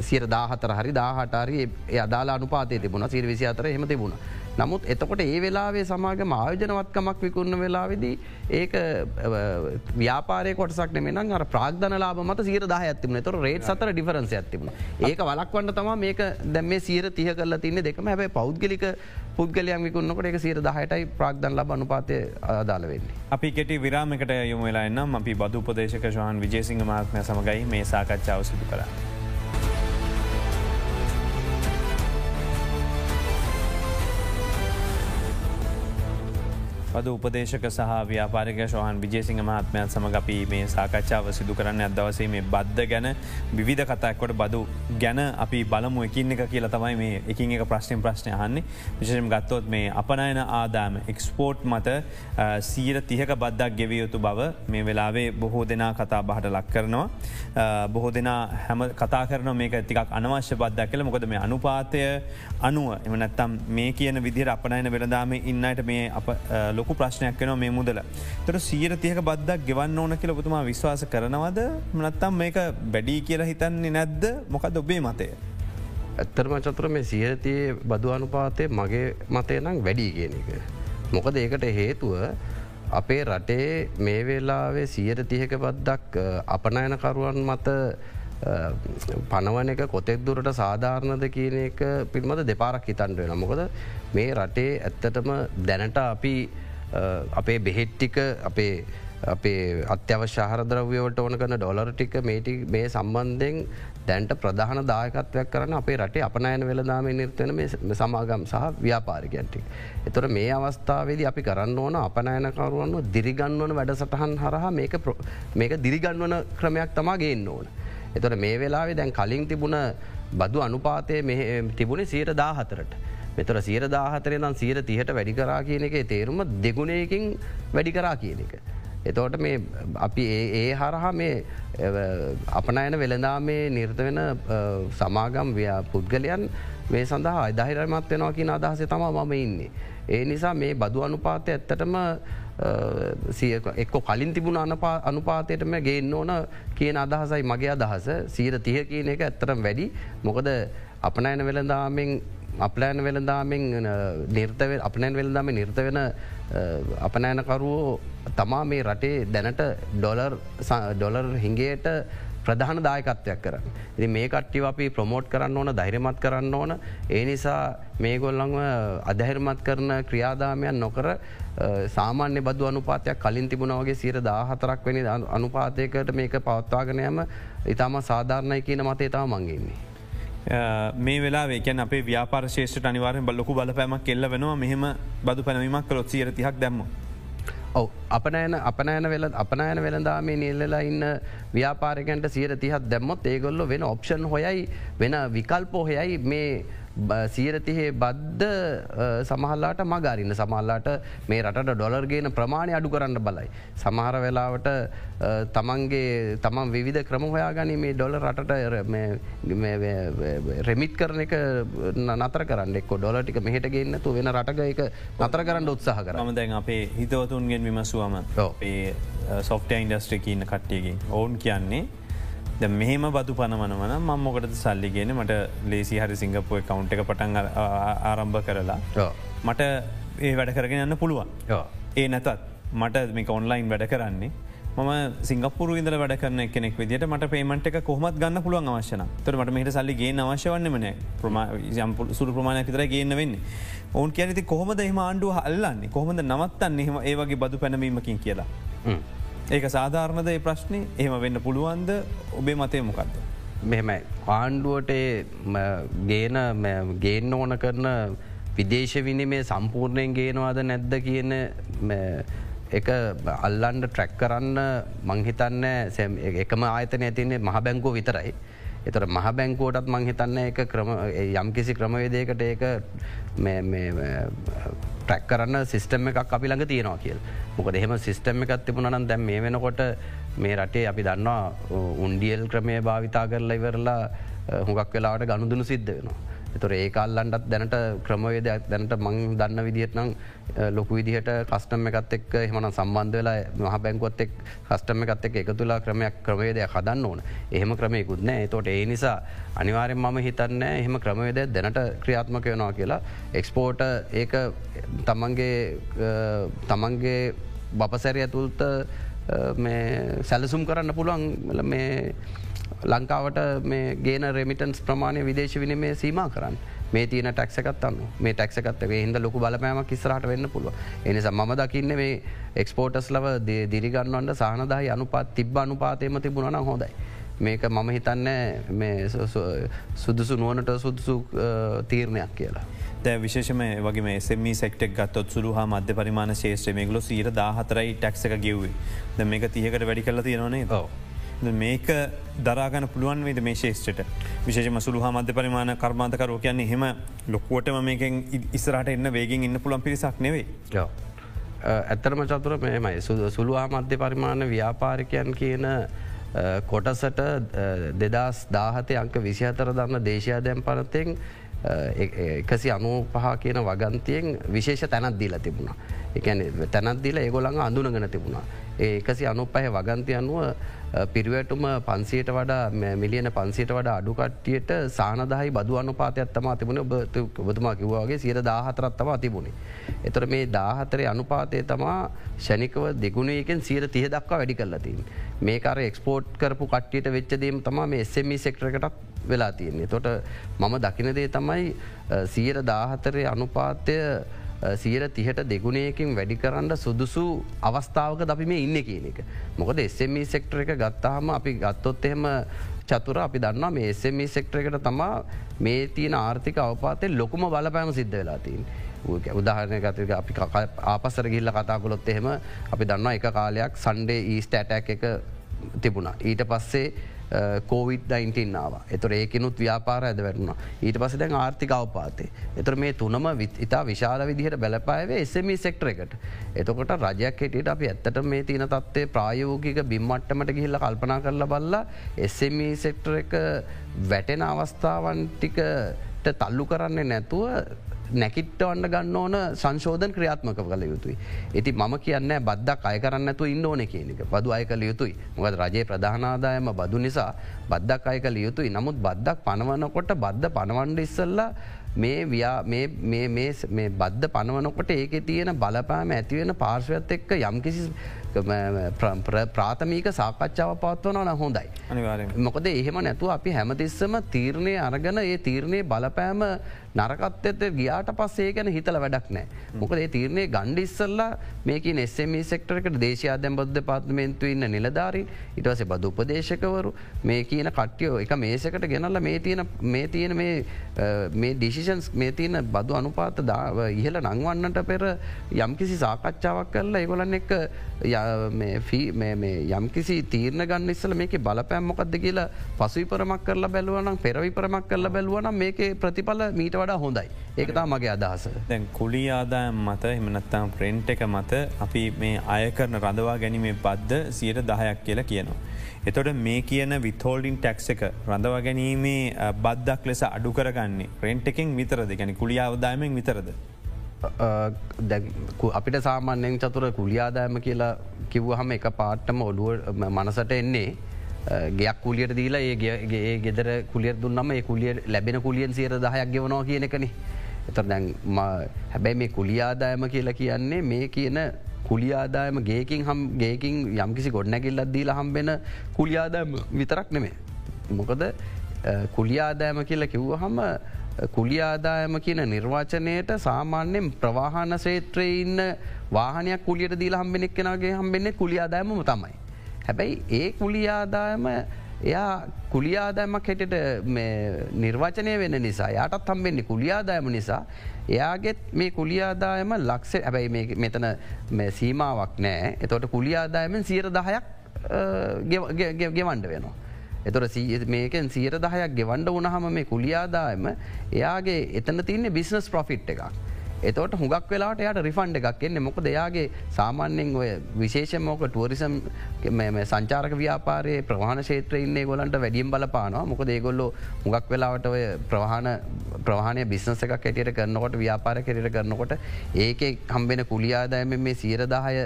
S2: සිර දාහතර හරි දාහටරි අදාලා අනුපාතය තිබුණ සිර විසි අතර හෙම තිබුණ. නමුත් එතකොට ඒ වෙලාවේ සමාගම ආයෝජනවත්කමක් විකුන්න වෙලාවෙදී ඒක ව්‍යාපාරය කොටසක් නෙමෙන අර ප්‍රාග්ධන ලාබ මත සීර දහ ඇතිම තොර රේට් සතර ඩිෆරන්ස ඇතිබුණ ඒක වලක්වන්න තම මේක දැම මේ සීර තිය කරලා තින්නේ දෙකම. හැබයි පෞද්ගලික පුද්ගලයන් විකුන්නකට එක සීර දහයටයි ප්‍රාග්ධන් ලබ අනුපාතය අදාල වෙන්නේ.
S1: අපි කෙටි විරාමකට යොම වෙලා එන්නම්. අපි බදු උපදේශක ශවාන් විජේසිංහ මාත්මය සමගයි මේ සාකච්ඡාව සිදු කරා. පද උපදේශක සහ ව්‍යාපාරික ශෝහන් විජේසිංහ මහත්මයන් සමඟ අපි මේ සාකච්ඡාව සිදු කරන්න අදවසේ මේ බද්ධ ගැන විධ කතක්කොට බදු ගැන අපි බලමු එකින් එක කියලා තමයි මේ එකින් එක ප්‍රශ්නයෙන් ප්‍රශ්නය හන්නේ විශෂම ගත්තොත් මේ අපනයන ආදාම එක්ස්පෝට් මත සීර තිහක බද්දක් ගෙවිය යුතු බව මේ වෙලාවේ බොහෝ දෙනා කතා බහට ලක් කරනවා. බොහෝ දෙනා හැම කතා කරන මේක තිකක් අනවශ්‍ය බද්දක් කළ මොකද මේ අනුපාතය අනුව එම නැත්තම් මේ කියන විදිර අපනයන වෙළදාම ඉන්නයට මේ අප ලොක ලොකු ප්‍රශ්නයක් වෙන මේ මුදල. තොට සීර තියක බද්දක් ගෙවන්න ඕන කියල පුතුමා විශ්වාස කරනවද මනත්තම් මේක බැඩී කියලා හිතන්නේ නැද්ද මොකද ඔබේ මතය.
S2: ඇත්තරම චතුර මේ සියරතියේ බදු අනුපාතය මගේ මතය නම් වැඩී කියන එක. මොකද ඒකට හේතුව අපේ රටේ මේ වෙලාවේ සියයට තියක බද්දක් අපනයනකරුවන් මත පනවන එක කොතෙක් දුරට සාධාරණද කියන එක පිල්මද දෙපාරක් හිතන්ට වෙන මොකද මේ රටේ ඇත්තටම දැනට අපි අපේ බෙහෙට්ටික අපේ අපේ අත්‍යවශාහරද්‍රව්‍යවට ඕන කන ඩොලර් ටික මේටි මේ සම්බන්ධයෙන් දැන්ට ප්‍රධාන දායකත්වයක් කරන අපේ රටේ අපනෑන වෙලදාම නිර්තන සමාගම් සහ ව්‍යාපාරිකයන්ටික්. එතොට මේ අවස්ථාවේද අපි කරන්න ඕන අපනෑනකරුවන්ව දිරිගන්වන වැඩසටහන් හරහා මේක දිරිගන්වන ක්‍රමයක් තමා ගේන්න ඕන. එතොට මේ වෙලාවේ දැන් කලින් තිබුණ බදු අනුපාතය තිබුණේ සීට දාහතරට. මෙතර සියර දාහතරේ නම් සීර තිහට වැඩි කරා කියන එක තේරුම දෙගුණයකින් වැඩි කරා කියන එක. එතෝට මේ අපි ඒ හරහා මේ අපනයන වෙළඳා මේ නිර්ත වෙන සමාගම් පුද්ගලයන් මේ සඳහා අදහිරමත් වෙනවා කියන අදහස තමා මම ඉන්නේ. ඒ නිසා මේ බදු අනුපාතය ඇත්තටම එක්කො කලින් තිබුණ අනුපාතයටම ගේන්න ඕන කියන අදහසයි මගේ අදහස සීර තිය කියන එක ඇත්තරම් වැඩි මොකද අපනයන වෙළදාමෙන් අපලෑන වෙළදාමෙන් නිර්තව අපනෑන් වෙළදාම නිර්ත වෙන අපනෑනකරුවෝ තමා මේ රටේ දැනට ඩොලර් ඩොලර් හිංගේට ප්‍රධාන දායකත්වයක් කරන්න. ඉති මේ කට්ටිව අපි ප්‍රමෝට් කරන්න ඕන දෛරමත් කරන්න ඕන. ඒ නිසා මේගොල්ලංව අදහැරමත් කරන ක්‍රියාදාමයන් නොකර සාමාන්‍ය බදු අනුපාතයක් කලින් තිබුණවගේ සීර දාහතරක් වැනි අනුපාතයකට මේක පවත්වාගෙනයම ඉතාම සාධාරණය කියන මතේ තම මංගේන්නේ.
S1: මේ වෙලා වේකන් අපේ ව්‍යාපාර ශේෂ්ට අනිවාරෙන් බල්ලොකු බලපෑමක් කෙල්ල වෙනවා මෙහෙම බදු පැනවීමක් කළොත් සියර තිහක් දැම්ම.
S2: ඔව අපනෑන අපනෑන වෙල අපනෑන වෙළදාමේ නිල්ලලා ඉන්න ව්‍යාපාරකන්ට සියර තිහත් දැම්මොත් ඒගොල්ල වෙන ඔප්ෂන් හොයයි වෙන විකල්පොහයයි මේ සීරතිහේ බද්ධ සමහල්ලාට මගරින්න සමල්ලාට මේ රට ඩොලර්ගේන ප්‍රමාණය අඩු කරන්න බලයි. සමහර වෙලාවට තමන්ගේ තමන් විධ ක්‍රම හොයා ගනි මේ ඩොල රටට රෙමිත් කරන එක නතර කරන්න. එක් ඩොල ටික මෙහට ගන්න තු වෙන රටක එක නතර කරන්න උත්සාහ කර
S1: ම දැන් අපේ හිතවතුන්ගෙන් විමසුවම සොෆ්ට ඉන්ඩස්ට්‍රිකන්න කට්ටියකින් ඔවුන් කියන්නේ ද මෙහෙම බදු පනවනවන මං මොකටද සල්ලිගෙන මට ලේසි හරි සිංගපුය කවුන්් එක පටන් ආරම්භ කරලා මට ඒ වැඩ කරගෙන යන්න පුළුවන්. ඒ නැතත් මට මේක ඔන්ලයින් වැඩ කරන්නේ. ම සිංගපුර ඉදල වැඩ කරන කෙනෙක් විදිට මට පේමට එක කොහමත් ගන්න පුළුවන් අවශ්‍යන තර මට මේට සල්ලි ගේ අවශ්‍යවන්නමන ප්‍රමා සුරු ප්‍රමාණයක් විතර ගන්න වෙන්නේ. ඔවුන් කියනති කොහොමද එහම ආණ්ඩුව හල්ලන්නේ කොහොමද නවත්තන්න එහෙම ඒවගේ බදු පැනවීමකින් කියලා. ඒක සාධාරණද ඒ ප්‍රශ්නය එහෙම වෙන්න පුළුවන්ද ඔබේ මතය මොකක්ද.
S2: මෙහෙමයි ආණ්ඩුවට ගේන ගේන්න ඕන කරන විදේශ විනිමේ සම්පූර්ණයෙන් ගේනවාද නැද්ද කියන එක අල්ලන්ඩ ට්‍රැක් කරන්න මංහිතන්න එකම ආයතන ඇතින්නේ මහ බැංකෝ විතරයි. එතර මහ බැංකෝටත් මංහිතන්න එක ක්‍රම යම්කිසි ක්‍රමවේදයකට ඒක ට්‍රැක් කරන්න සිිස්ටම එකක් අපි ළඟ තියෙනවා කියල් මොකද එහෙම සිිස්ටම එකත් තිබුණනම් දැම් මේ වෙනකොට මේ රටේ අපි දන්නවා උන්ඩියල් ක්‍රමය භාවිතා කරලා ඉවරලා හුඟක් වෙලාට ගණුදුනු සිද්ධ වෙනවා. එතුර ඒකාල්ලන්ටත් දැනට ක්‍රමවේදයක් දැනට මං දන්න විදිහත් නම් ලොකු විදිහට කස්ටම එකත් එක් එහමන සම්බන්ධ වෙලා මහ බැංකොත් එක් කස්ටම එකත් එක් එක තුලා ක්‍රමයක් ක්‍රමේදය හදන්න ඕන. එහෙම ක්‍රමයකුත් නෑ. තොට ඒ නිසා අනිවාරෙන් මම හිතන්න එහෙම ක්‍රමවේද දැනට ක්‍රියාත්මක වෙනවා කියලා. එක්ස්පෝට ඒක තමන්ගේ තමන්ගේ බපසැරය ඇතුල්ත සැලසුම් කරන්න පුළුවන් මේ ලංකාවට මේ ගේන රෙමිටන්ස් ප්‍රමාණය විදේශ විනිමේ සීම කරන්න. මේ තියන ටක්සකත් අන්න මේ ටක්සකත්වේ හිද ලොකු බලපෑමක් ඉස්රට වෙන්න පුළුව එනිසා ම දකින්න මේ එක්ස්පෝටස් ලව දිරිගන්නවන්ට සහනදාහි අනුපාත් තිබ්බ අනුපාතයම තිබුණන හොදයි. මේක මම හිතන්න සුදුසු නුවනට සුදුසු තීරණයක් කියලා.
S1: විශේෂම වගේ සෙම සෙක්ටක් ගත්තොත් සුළු හා මධ්‍ය පරිමාණ ශේෂත්‍රය මේගලො සීර දාහතරයි ටක්සක ගියව්වේ ද මේක තියකට වැඩි කරලා තියෙනනේ ෝ. මේක දරාගන පුළුවන් වේද මේ ශේෂ්ට විශේෂ සුළු මධ්‍ය පරිමාණ කර්මාතකරෝ කියන්නේ හෙම ලොක්කුවටම මේකෙන් ඉස්රට එන්න වේගෙන් ඉන්න පුළන් පිරිසක් නෙවේ.
S2: ඇත්තරම චතුර මෙමයි සුළුවා මධ්‍ය පරිමාණ ව්‍යාපාරිකයන් කියන කොටසට දෙදස් දාහතය අංක විසිහතර දන්න දේශයා දැම් පනතෙන් එකසි අනූ පහ කියන වගන්තියෙන් විශේෂ තැනත් දීලා තිබුණා. එකන තැනත් දීල ඒගොළඟ අඳුනගෙන තිබුණා. ඒ එකසි අනුපහ වගන්ති අනුව පිරිවැටුම පන්සියට වඩා මිලියන පන්සියට වඩා අඩුකට්ටියට සානදහයි බදු අනුපාතයක් තම තිබුණ ඔබතුමා කිවවාගේ සියට දාහතරත්තම තිබුණේ. එතර මේ දාහතරේ අනුපාතය තමා ෂණිකව දෙගුණයකෙන් සියට තිය දක්වා වැඩි කරලතින්. මේකර එක්ස්පෝට් කරපු කට්ටියට වෙච්චදීම තම මේ එස්සමි සෙක්ටරකටක් වෙලා තියන්නේ. තොට මම දකිනදේ තමයි සියට දාහතරේ අනුපාතය සියර තිහට දෙගුණයකින් වැඩි කරන්න සුදුසු අවස්ථාවක අපි මේ ඉන්න කියන එක. මොකද එස්සමී සෙක්ටර එක ගත්තාහම අපි ගත්තොත් එහෙම චතුර අපි දන්නා මේ එස්සමී සෙක්ටර එකට තමා මේ තියෙන ආර්ථික අවපාතය ලොකුම බලපෑම සිද්ධ වෙලාතින්. උදාහරණය ගතක අපි ආපසර ගිල්ල කතා කොළොත් එහෙම අපි දන්නවා එක කාලයක් සන්ඩේ ඊස්ට ඇටැක් එක තිබුණා. ඊට පස්සේ කෝවිඩ්-19නාව එතොර ඒකනුත් ව්‍යාපාර ඇද වැටුණ ඊට පස දැන් ආර්ථික අවපාතේ. එතර මේ තුනම ඉතා විශාල විදිහට බැලපායවේ එසමි සෙක්ටර එකට. එතකොට රජයක් හෙටියට අපි ඇත්තට මේ තියන තත්වේ ප්‍රායෝගික බිම්මට්ටමට ගිහිල්ල කල්පනා කරල බල්ලා එසමි සෙක්ටර එක වැටෙන අවස්ථාවන් ටිකට තල්ලු කරන්නේ නැතුව නැකිට්ටවන්න ගන්න ඕන සංශෝධන ක්‍රියාත්මක කළ යුතුයි. ඇති මම කියන්න බද්දක් අය කරන්නතු ඉන්න ඕන කියනක බදු අය කළ යුතුයි. මොකද රජයේ ප්‍රධානාදායම බදු නිසා බද්දක් අය කළ යුතුයි. නමුත් බද්දක් පනවනකොට බද්ධ පනවන්ඩ ඉස්සල්ලා මේ බද්ධ පනවනකොට ඒක තියෙන බලපෑම ඇතිවෙන පාර්ශවත් එක්ක යම්කිසි ප්‍රාථමීක සාකච්ඡාව පත්වන න හොඳයි. මොකද එහෙම නැතුව අපි හැමතිස්සම තීරණය අරගන ඒ තීරණය බලපෑම නරකත් ඇත ගියාට පස්සේ ගැන හිතල වැඩක් නෑ. මොකද ඒ තීරණය ගණ්ඩිස්සල්ලා මේක එස්සම සෙක්ටරකට දේශයා දැම් බද්ධ පාත්මේන්තු ඉන්න නිලධාරී ඉටවස බද උපදේශකවරු මේ කියන කට්ටියෝ එක මේසකට ගෙනල්ල මේ තියෙන මේ තියෙන මේ ඩිසිෂන්ස් මේ තියෙන බදු අනුපාත ඉහල නංවන්නට පෙර යම්කිසි සාකච්ඡාවක් කරලා ඒගොලන්න එක් යම්කිසි තීරණ ගන්න ඉස්සල මේක බලපෑම්මොකක්ද කියලා පසුවිපරමක් කරලා බැලුවනම් පෙරවිපරමක් කරලා බැලුවනම් මේක ප්‍රතිඵල මීට වඩා හොඳයි. ඒකතා මගේ අදහස.
S1: දැන් කුලි ආදායම් මත එමනත්තම් ප්‍රෙන්ට් එක මත අපි මේ අය කරන රඳවා ගැනීමේ බද්ධ සියට දහයක් කියලා කියනවා. එතොට මේ කියන විතෝල්ඩින් ටැක්ස එක රඳවා ගැනීමේ බද්දක් ලෙස අඩු කරගන්නේ ප්‍රෙන්ට් එකෙන් විතරද ගැන කුලිය අවදායමෙන් විතරද.
S2: අපිට සාමාන්‍යයෙන් චතුර කුලියාදායම කියලා කිව්ව හම එක පාට්ටම ඔඩුව මනසට එන්නේ ගයක් කුලියට දීලා ඒගේ ගෙදර කුලිය දුන්නම ඒ kuliය ලැබෙන කුලියෙන් සියර දහයක් ගෙවනවා කියන එකන. එතර දැන් හැබැයි මේ කුලියාදායම කියලා කියන්නේ මේ කියන කුලියාදායම ගේකින් හම් ගේකින් යම්කිසි ගොඩනැකිල්ලත් දීල හම්බෙන කුලියාදායම විතරක් නෙමේ. මොකද කුලියාදායම කියලා කිව්ව හම කුලියාදායම කියන නිර්වාචනයට සාමාන්‍යෙන් ප්‍රවාහන සේත්‍රය ඉන්න වාහනයක් කුලියට දීලා හම්බෙනෙක් කෙනගේ හම්බෙන්නේ කුලියාදායමම තමයි. හැබැයි ඒ කුලියාදායම එයා කුලියාදෑමක් හැටට නිර්වචනය වෙන නිසා යාටත් හම්බෙන්නේ කුලියාදායම නිසා එයාගෙත් මේ කුලියාදායම ලක්ෂ හැබැයි මෙතන සීමාවක් නෑ එතොට කුලියාදායමෙන් සියර දහයක් ගෙවන්ඩ වෙනවා. එතොට මේකෙන් සියර දහයක් ගෙවන්ඩ වනහම මේ කුලියාදායම එයාගේ එතන තින්නේ බිස්නස් ප්‍රොෆිට් එකක්. එතවට හුගක් වෙලාට යට රිෆන්ඩ එකක් එන්නේ මොක දෙයාගේ සාමාන්‍යෙන් ඔය විශේෂමෝක ටුවරිසම් සංචාරක ව්‍යාපාරයේ ප්‍රවාණ ශේත්‍ර ඉන්නේ ගොලන්ට වැඩියම් බලපානවා මොක දේගොල්ලො හුගක් වෙලාවට ඔය ප්‍රවාහන ප්‍රවාණය බිස්නස එකක් ඇටියට කරනකොට ව්‍යාපාර කෙරට කරනකොට ඒක කම්බෙන කුලියාදායම මේ සීරදාහය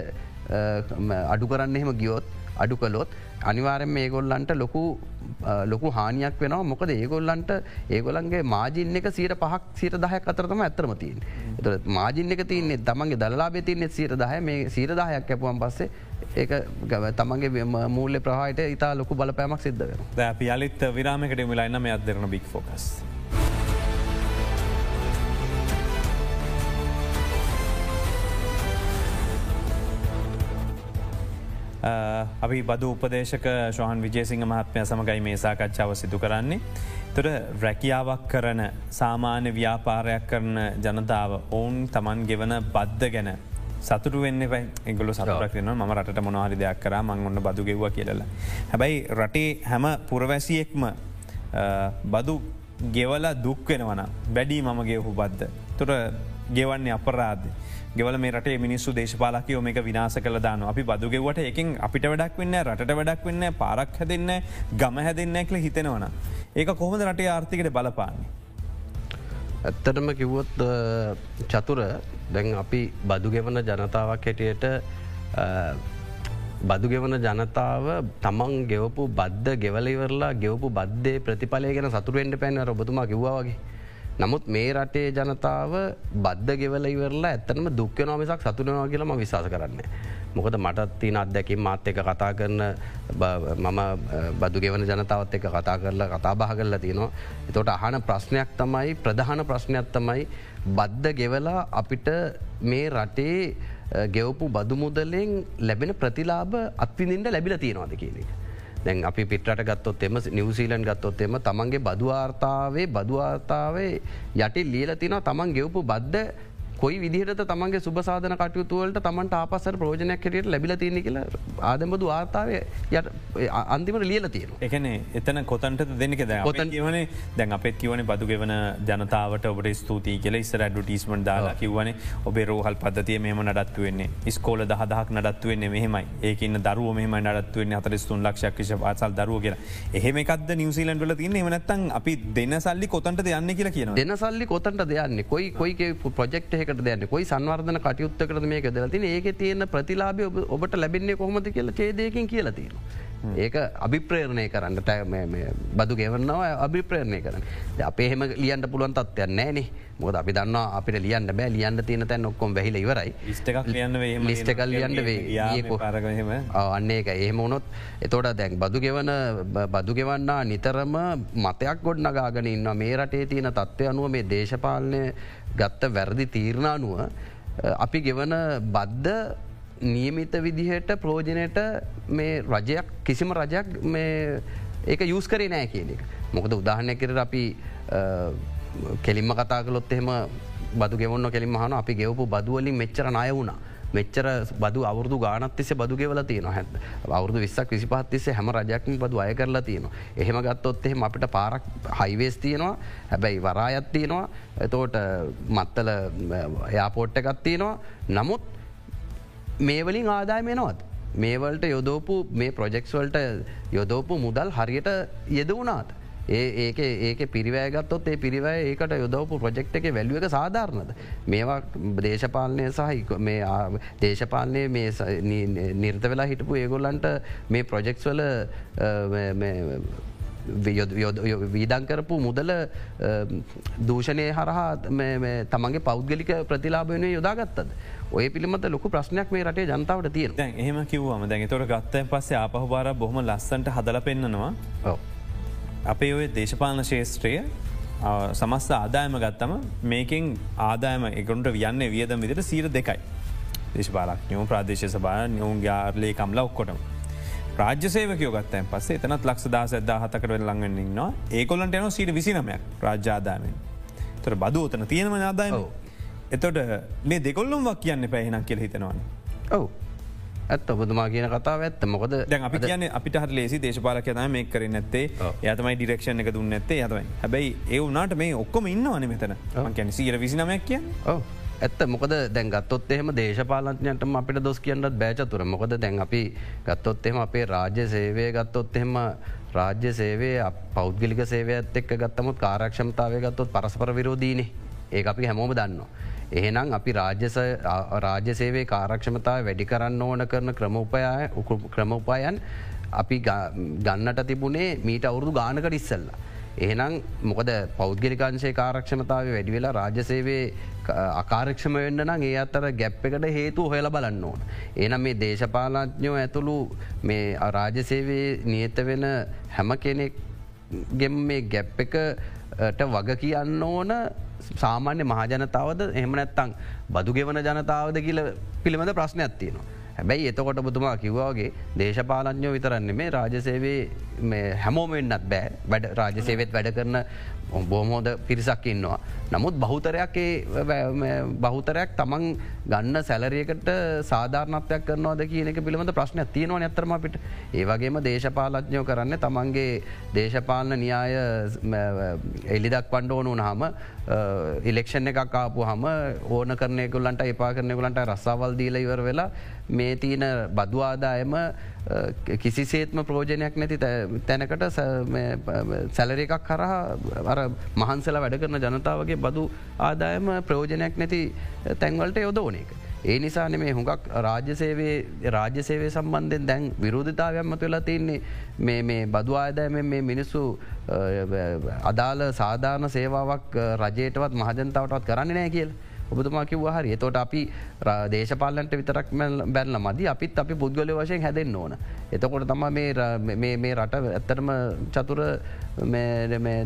S2: අඩු කරන්න එහෙම ගියොත් අඩු කළොත් අනිවාරෙන් ඒගොල්ලන්ට ලොකු ලොකු හානියක් වෙනවා මොකද ඒගොල්ලන්ට ඒගොලන්ගේ මාජින්න එක සීට පහක් සීට දහයක් අතරතම ඇතරමතින්. එත මාජින්න එක තියන්නේ තමන්ගේ දලාබේ තියන්නේ සීට දහ මේ සීර දහයක් කැපුවන් පස්සේ ඒ ගව තමන්ගේ මූල්ල ප්‍රහයට ඉතා ලොකු බලපෑමක් සිද්ධ වෙන.
S1: ද පියාලිත් විරාමකට මිලයින්න මේ අදරන බික් ෆෝකස්. අපි බදු උපදේශක ශෝහන් විජේසිංහ මහත්මය සමඟයි මේ සාකච්ඡාව සිදු කරන්නේ. තුර රැකියාවක් කරන සාමාන්‍ය ව්‍යාපාරයක් කරන ජනතාව ඔවුන් තමන් ගෙවන බද්ධ ගැන සතුට වෙන්න පයි එගොල සතුරක් වෙන ම රට මොනහරි දෙයක් කර මං ඔන්න බදු ගෙව්ව කියලලා. හැබැයි රටේ හැම පුරවැසියෙක්ම බදු ගෙවල දුක් වෙනවන වැඩි මම ගෙවහු බද්ධ. තුර ගෙවන්නේ අපරාධ. ගෙවල මේ රට මිනිස්සු දේශපාලකයෝ මේක විනාස කළ දාන අපි බදුගෙවට එකින් අපිට වැඩක් වෙන්න රට වැඩක් වෙන්න පාරක් හැදන්න ගම හැදන්න ඇක්ල හිතෙනවන. ඒක කොහොමද රටේ ආර්ථිකට බලපාන්නේ.
S2: ඇත්තටම කිව්වොත් චතුර දැන් අපි බදුගෙවන ජනතාවක් හැටියට බදුගෙවන ජනතාව තමන් ගෙවපු බද්ධ ගෙවලිවරලා ගෙවපු බද්ධය ප්‍රතිඵලය ගැන සතුරෙන්ට පැන්න රොබතුමා කිව්වා වගේ. නමුත් මේ රටේ ජනතාව බද්ධ ගෙවල ඉවරලා ඇත්තනම දුක්ක නොමිසක් සතුනවා කියලම විශවාස කරන්න. මොකද මටත්තින අත්දැකින් මාත් එක කතා කරන මම බදු ගෙවන ජනතාවත් එක කතා කරලා කතා බහ කරලා තියෙනවා. එතොට අහන ප්‍රශ්නයක් තමයි ප්‍රධාන ප්‍රශ්නයක් තමයි බද්ධ ගෙවලා අපිට මේ රටේ ගෙවපු බදු මුදලෙන් ලැබෙන ප්‍රතිලාබ අත්විඳින්ට ලැබිල තියෙනවාද කියන එක. දැන් අපි පිටට ගත්තොත් එම නිවසීලන් ගත්තොත් එම තමන්ගේ බදවාර්තාවේ බදවාර්තාවේ යටි ලියල තින තමන් ගෙවපු බද්ධ කොයි විදිහට තමන්ගේ සුබසාධන කටයුතුවලට තමන්ට ආපසර ප්‍රෝජනයක් කරයට ලැබිල තියෙන කියල ආදමබදු ආර්තාව යට අන්තිමට ලියල තියෙන
S1: එකන එතන කොතන්ට දෙනක ද කොතන් කියවන දැන් අපත් කියවන බදු ගෙවන ජනතාවට ඔබට ස්තුතියි කියල ඉස්සර ඩුටිස්මට දාලා කිවන ඔබේ රෝහල් පදතිය මෙම නඩත්තු වෙන්නේ. ස්කෝල දහදහක් නඩත්තු වෙන්නේ මෙහෙමයි. ඒකන්න දරුව මෙම නඩත්තුවෙන් අතරිස්තුන් ලක්ෂයක් ක්ෂ පාසල් දරුව කියෙන එහෙමකද නිවසිලන්ටල තින්න එමනත්තන් අපි දෙන්න සල්ලි කොතන්ට යන්න කියලා කියන
S2: දෙන්න සල්ලි කොතන්ට දෙයන්න කොයි කොයි ප්‍රජෙක්් එක එකට දෙන්න. කොයි සංවර්ධන කටයුත්තකට මේක දෙලතින ඒක තියෙන ප්‍රතිලාබ ඔබට ලැබෙන්නේ කොහොමති කියලා චේදයකින් කියලතින. ඒක අභිප්‍රේරණය කරන්න බදු ගෙවන්නවා අභිප්‍රේරණය කරන අපේ එහෙම ලියන්ට පුළුවන් තත්වයන් නෑනේ මොද අපි දන්න අපිට ලියන්න බෑ. ලියන්න තියන තැන් ඔක්කොම් වැහිල ඉවරයි. ලිස්ටකල් ලියන්න වේ අන්න ඒක එහෙම වුණොත් එතෝට දැන් බදු ගෙවන බදු ගෙවන්නා නිතරම මතයක් ගොඩ් නගාගෙන ඉන්න මේ රටේ තියෙන තත්ත්වය අනුව මේ දේශපාලනය ගත්ත වැරදි තීරණානුව අපි ගෙවන බද්ධ නියමිත විදිහට ප්‍රෝජනයට මේ රජයක් කිසිම රජයක් ඒක යස් කරේ නෑ කියන එක. මොකද උදාහනය කර අපි කෙලින්ම කතා කලොත් එහෙම බදු ගෙවන්න කෙලින් මහන අපි ගෙවපු බදුවලින් මෙච්චර නය වුණා. මෙච්චර බදු අවුරදු ගානත්තිෙ බදු ගෙවල තියන හැ අවුරදු විස්සක් විසිපත්තිසේ හැම රජයක්ම බදු අය කරලා තියෙන. එහෙම ගත්තොත් එහෙම අපිට පාරක් හයිවේස් තියෙනවා හැබැයි වරායත් තියෙනවා එතෝට මත්තල යාපෝට්ට එකත් තියෙනවා නමුත් මේවලින් ආදාය මෙනවත්. මේවලට යොදෝපු මේ ප්‍රොජෙක්ස්වල්ට යොදෝපු මුදල් හරියට යෙදවුණාත්. ඒ ඒක ඒක පිරිවෑගත්තොත් ඒ පිරිවෑ ඒකට යොදවපු ප්‍රජෙක්් එක වැල්ුව එක සාධාරණද. මේවා දේශපාලනය සහ දේශපාලනය නිර්ත වෙලා හිටපු ඒගොල්ලන්ට මේ ප්‍රොජෙක්ස්වල වීදං කරපු මුදල දූෂණය හරහා තමන්ගේ පෞද්ගලික ප්‍රතිලාභයනය යොදාගත්තද. ඔය පිළිමත ලොකු ප්‍රශ්නයක් මේ රටේ ජනතාවට තියෙන
S1: එහෙම කිව්වම දැන් තොට ගත්තය පස්සේ ආපහු බාර බොහොම ලස්සන්ට හදල පෙන්න්නනවා අපේ ඔය දේශපාලන ශේෂත්‍රය සමස්ත ආදායම ගත්තම මේකින් ආදායම එකුන්ට වියන්න වියදම විදිට සීර දෙකයි. දේශපාලක්ඥෝ ප්‍රදේශ සභා නියවුන් ගාර්ලේ කම්ලා ඔක්කොටම. රාජ්‍ය සේවකයෝ ගත්තයන් පස්සේ එතනත් ලක්ෂ දාස ඇදදා හතකට වෙල් ලඟන්නවා ඒකොලන්ට යන සීට විසිනමයක් රාජ්‍යාදාමෙන් තොර බදු ෝතන තියෙනම නාදායම එතොට මේ දෙකොල්ලුම් වක් කියන්න පැහිනක් කියල හිතනවාන.
S2: ඔවු ඇත් ඔබතුමා කියන කතාව ඇත්ත. මොකද
S1: දැන් අපි කියන අපිට හර ලේසි දේශපාලක න මේ කර නැත්තේ. යතමයි ඩිරක්ෂණ එක දුන්න ඇත්තේ යතමයි හැබැයි ඒ වනාට මේ ඔක්කොම ඉන්න අන මෙතන. ගැන සීර විසිනමයක් කිය
S2: ඇත්ත. මොකද දැන් ගත්තොත් එහෙම දේශපාලන්තයන්ටම අපිට දොස් කියන්නත් බෑචතුර මොකද දැන් අපි ගත්තොත් එහෙම අපේ රාජ්‍ය සේවය ගත්තොත් එහෙම රාජ්‍ය සේවේ පෞද්ගලික සේවයත් එක් ගත්තමුත් කාරක්ෂමතාවය ගත්තොත් පරස්පර විරෝධීනේ. ඒ අපි හැමෝම දන්නවා. එහෙනම් අපි රාජ්‍ය සේවේ කාරක්ෂමතාව වැඩි කරන්න ඕන කරන ක්‍රමෝපායන් අපි ගන්නට තිබුණේ මීට අවුරුදු ගානකට ඉස්සල්ලා. එහෙනම් මොකද පෞද්ගලිකාංශය කාරක්ෂමතාව වැඩි වෙලා රාජසේවේ අකාරක්ෂම වෙන්න නම් ඒ අත්තර ගැප් එකට හේතු හොයල බලන්න ඕන. එනම් මේ දේශපාලඥෝ ඇතුළු මේ රාජසේවේ නියත වෙන හැම කෙනෙක් ගෙම් මේ ගැප් එකට වග කියන්න ඕන සාමාන්‍ය මහජනතාවද එහම නැත්තං බදු ගෙවන ජනතාවද කියල පිළිබඳ ප්‍රශ්නයක් තියෙනවා. හැබැයි එතකොට බුතුමා කිව්වාගේ දේශපාලඥෝ විතරන්නේ මේ රාජසේවේ හැමෝම වෙන්නත් බෑ වැඩ රාජසේවෙත් වැඩ කරන බොහමෝද පිරිසක් ඉන්නවා. නමුත් බහුතරයක් බහුතරයක් තමන් ගන්න සැලරියකට සාධාරනත්වයක් කරනවාද කියනක පිළිබඳ ප්‍රශ්න තියෙනවා ඇතරම අපිට ඒවගේම දේශපාලඥයෝ කරන්න තමන්ගේ දේශපාලන න්‍යාය එලිදක් පණ්ඩ ඕනු නහම ඉලෙක්ෂණ එකක් ආපු හම ඕන කරනයකුලන්ට එපා කරනකුලන්ට රස්සාවල් දීල ඉවර වෙලා මේ තියන බදවාදායම කිසිසේත්ම ප්‍රෝජනයක් නැති තැනකට සැලර එකක් කරහ මහන්සල වැඩ කරන ජනතාවගේ බදු ආදායම ප්‍රයෝජනයක් නැති තැන්වලට යොදෝන එක. ඒ නිසා නෙමේ හුඟක් රාජ්‍යසේවේ රාජ්‍යසේවේ සම්බන්ධයෙන් දැන් විරෝධතාවයක්මතු වෙලා තින්නේ මේ බදු ආදායම මේ මිනිස්සු අදාළ සාධාරණ සේවාවක් රජයටවත් මහජනතාවටත් කරන්න නෑ කියලා. ඔබතුමා කිව්ව හරි තොට අපි දේශපාලන්ට විතරක් බැල්ල මද අපිත් අපි පුද්ගල වශයෙන් හැදෙන්න්න ඕන. එතකොට තම මේ රට ඇත්තරම චතුර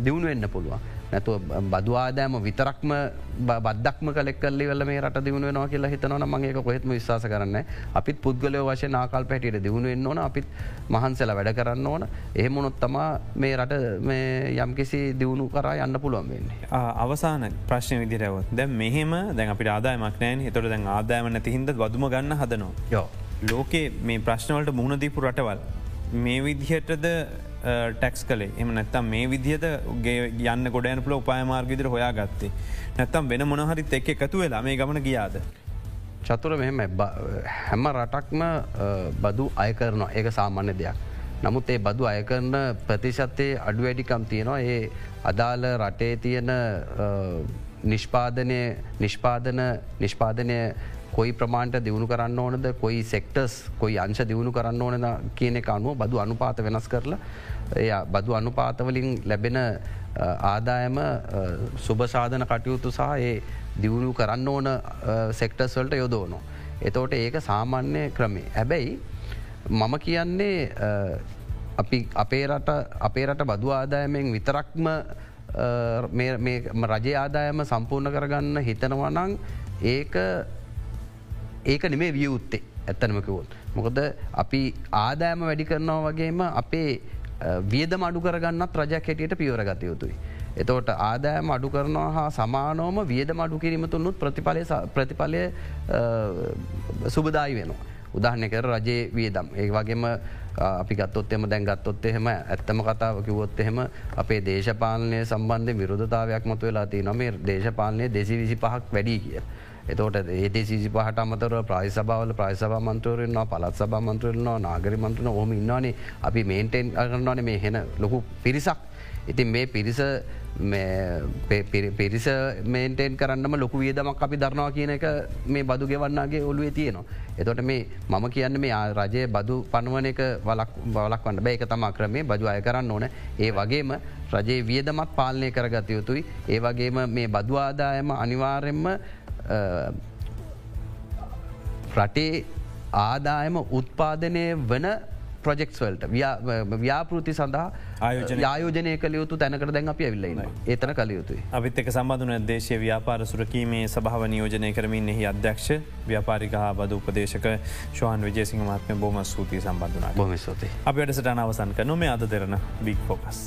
S2: දියුණු වෙන්න පුළුවන්. නැතුව බදවාදෑම විතරක්ම බදක්ම කලෙක් කල්ලි වල මේ රට දියුණ නවා කියලා හිතනවන මගේ කොහෙත්ම විශවාස කරන්න අපිත් පුද්ගලය වශය නාකල් පැටියට දියුණු වෙන්න ඕන අපිත් මහන්සල වැඩ කරන්න ඕන එහෙමුණොත් තමා මේ රට යම්කිසි දියුණු කරා යන්න පුළුවන් වෙන්නේ.
S1: අවසාන ප්‍රශ්න විදිරවත් දැ මෙහෙම දැන් අපි ආදායමක් නෑන් එතොට දැන් ආදායම නැතිහින්ද වදුම ගන්න හදනවා. යෝ. ලෝකේ මේ ප්‍රශ්නවලට මුහුණදීපු රටවල් මේ විදිහටද ටැක්ස් කලේ එම නැත්තම් මේ විදිහත ගේ යන්න ගොඩයන පල උපායමාර්ගවිදිර හොයා ගත්තේ නැත්තම් වෙන මොනහරි එක් එකතු වෙලා මේ ගමන ගියාද.
S2: චතුර මෙහෙම හැම රටක්ම බදු අය කරනවා ඒක සාමාන්‍ය දෙයක්. නමුත් ඒ බදු අය කරන ප්‍රතිශත්තේ අඩු වැඩිකම් තියෙනවා ඒ අදාළ රටේ තියෙන නිෂ්පාදනය නිෂ්පාදන නිෂ්පාදනය කොයි ප්‍රමාණට දියුණු කරන්න ඕනද කොයි සෙක්ටර්ස් කොයි අංශ දියුණු කරන්න ඕනද කියන එක අනුව බදු අනුපාත වෙනස් කරලා එය බදු අනුපාතවලින් ලැබෙන ආදායම සුභසාධන කටයුතු සහ ඒ දියුණු කරන්න ඕන සෙක්ටර්ස්වල්ට යොදෝනො. එතෝට ඒක සාමාන්‍ය ක්‍රමේ. හැබැයි මම කියන්නේ අපේ රට අපේ රට බදු ආදායමෙන් විතරක්ම රජය ආදායම සම්පූර්ණ කරගන්න හිතනවනං ඒක ඒක නෙමේ වියවුත්තේ ඇත්තනමකිවොත්. මොකද අපි ආදෑම වැඩි කරනවා වගේම අපේ වියද මඩු කරගන්නත් රජයක් හැටියට පියවරගත යුතුයි. එතෝට ආදෑම අඩු කරනවා හා සමානෝම වියද මඩු කිරීම තුන්නුත් ප්‍රතිඵලය ප්‍රතිඵලය සුබදායි වෙනවා. උදාහනය කර රජයේ වියදම් ඒ වගේම අපි ගත්තොත් එම දැන් ගත්තොත් එහෙම ඇත්තම කතාව කිවොත් එහෙම අපේ දේශපාලනය සම්බන්ධ විරුධතාවයක් මතු වෙලා ති නොමේ දේශපාලනය දෙසි විසි පහක් වැඩි කිය. එතෝට ඒට සිසි පහට අමතර ප්‍රයිසබාවල ප්‍රයිසබ මන්තුවරෙන්වා පලත් සබ මන්තුරෙන්වා නාගරි මන්ත්‍රන හොම ඉන්නවානේ. අපි මේන්ටෙන් කරන්නවාන මේ හෙන ලොකු පිරිසක්. ඉතින් මේ පිරිස පිරිස මේන්ටෙන් කරන්නම ලොකු වියදමක් අපි දරනවා කියන එක මේ බදු ගෙවන්නගේ ඔලුවේ තියෙනවා. එතොට මේ මම කියන්න මේ රජය බදු පනුවන එක වලක් බලක් වන්න බෑ. එක තමා ක්‍රමේ බජු අය කරන්න ඕන. ඒ වගේම රජයේ වියදමත් පාලනය කරගත යුතුයි. ඒ වගේම මේ බදවාදායම අනිවාර්යෙන්ම රටේ ආදායම උත්පාදනය වන ප්‍රජෙක්ස් වලට ව්‍යාපෘති සඳහා ආයෝජනය කළ යුතු තැනකට දැන් අපි ඇවිල්ලන්න ඒතන කළ යුතුයි.
S1: අපිත් එක සම්බඳධන දේශය ව්‍යාපාර සුරකීමේ සභාව නියෝජනය කරමින් එහි අධ්‍යක්ෂ ව්‍යාපාරික හා බද උපදේශක ශවාන් විජේසිංහ මත්ම බොම සූතිය සම්බඳධන
S2: බොම ස්තුති.
S1: අප වැඩසට අනවසන් කනොම අද දෙරන බික් ෆෝකස්.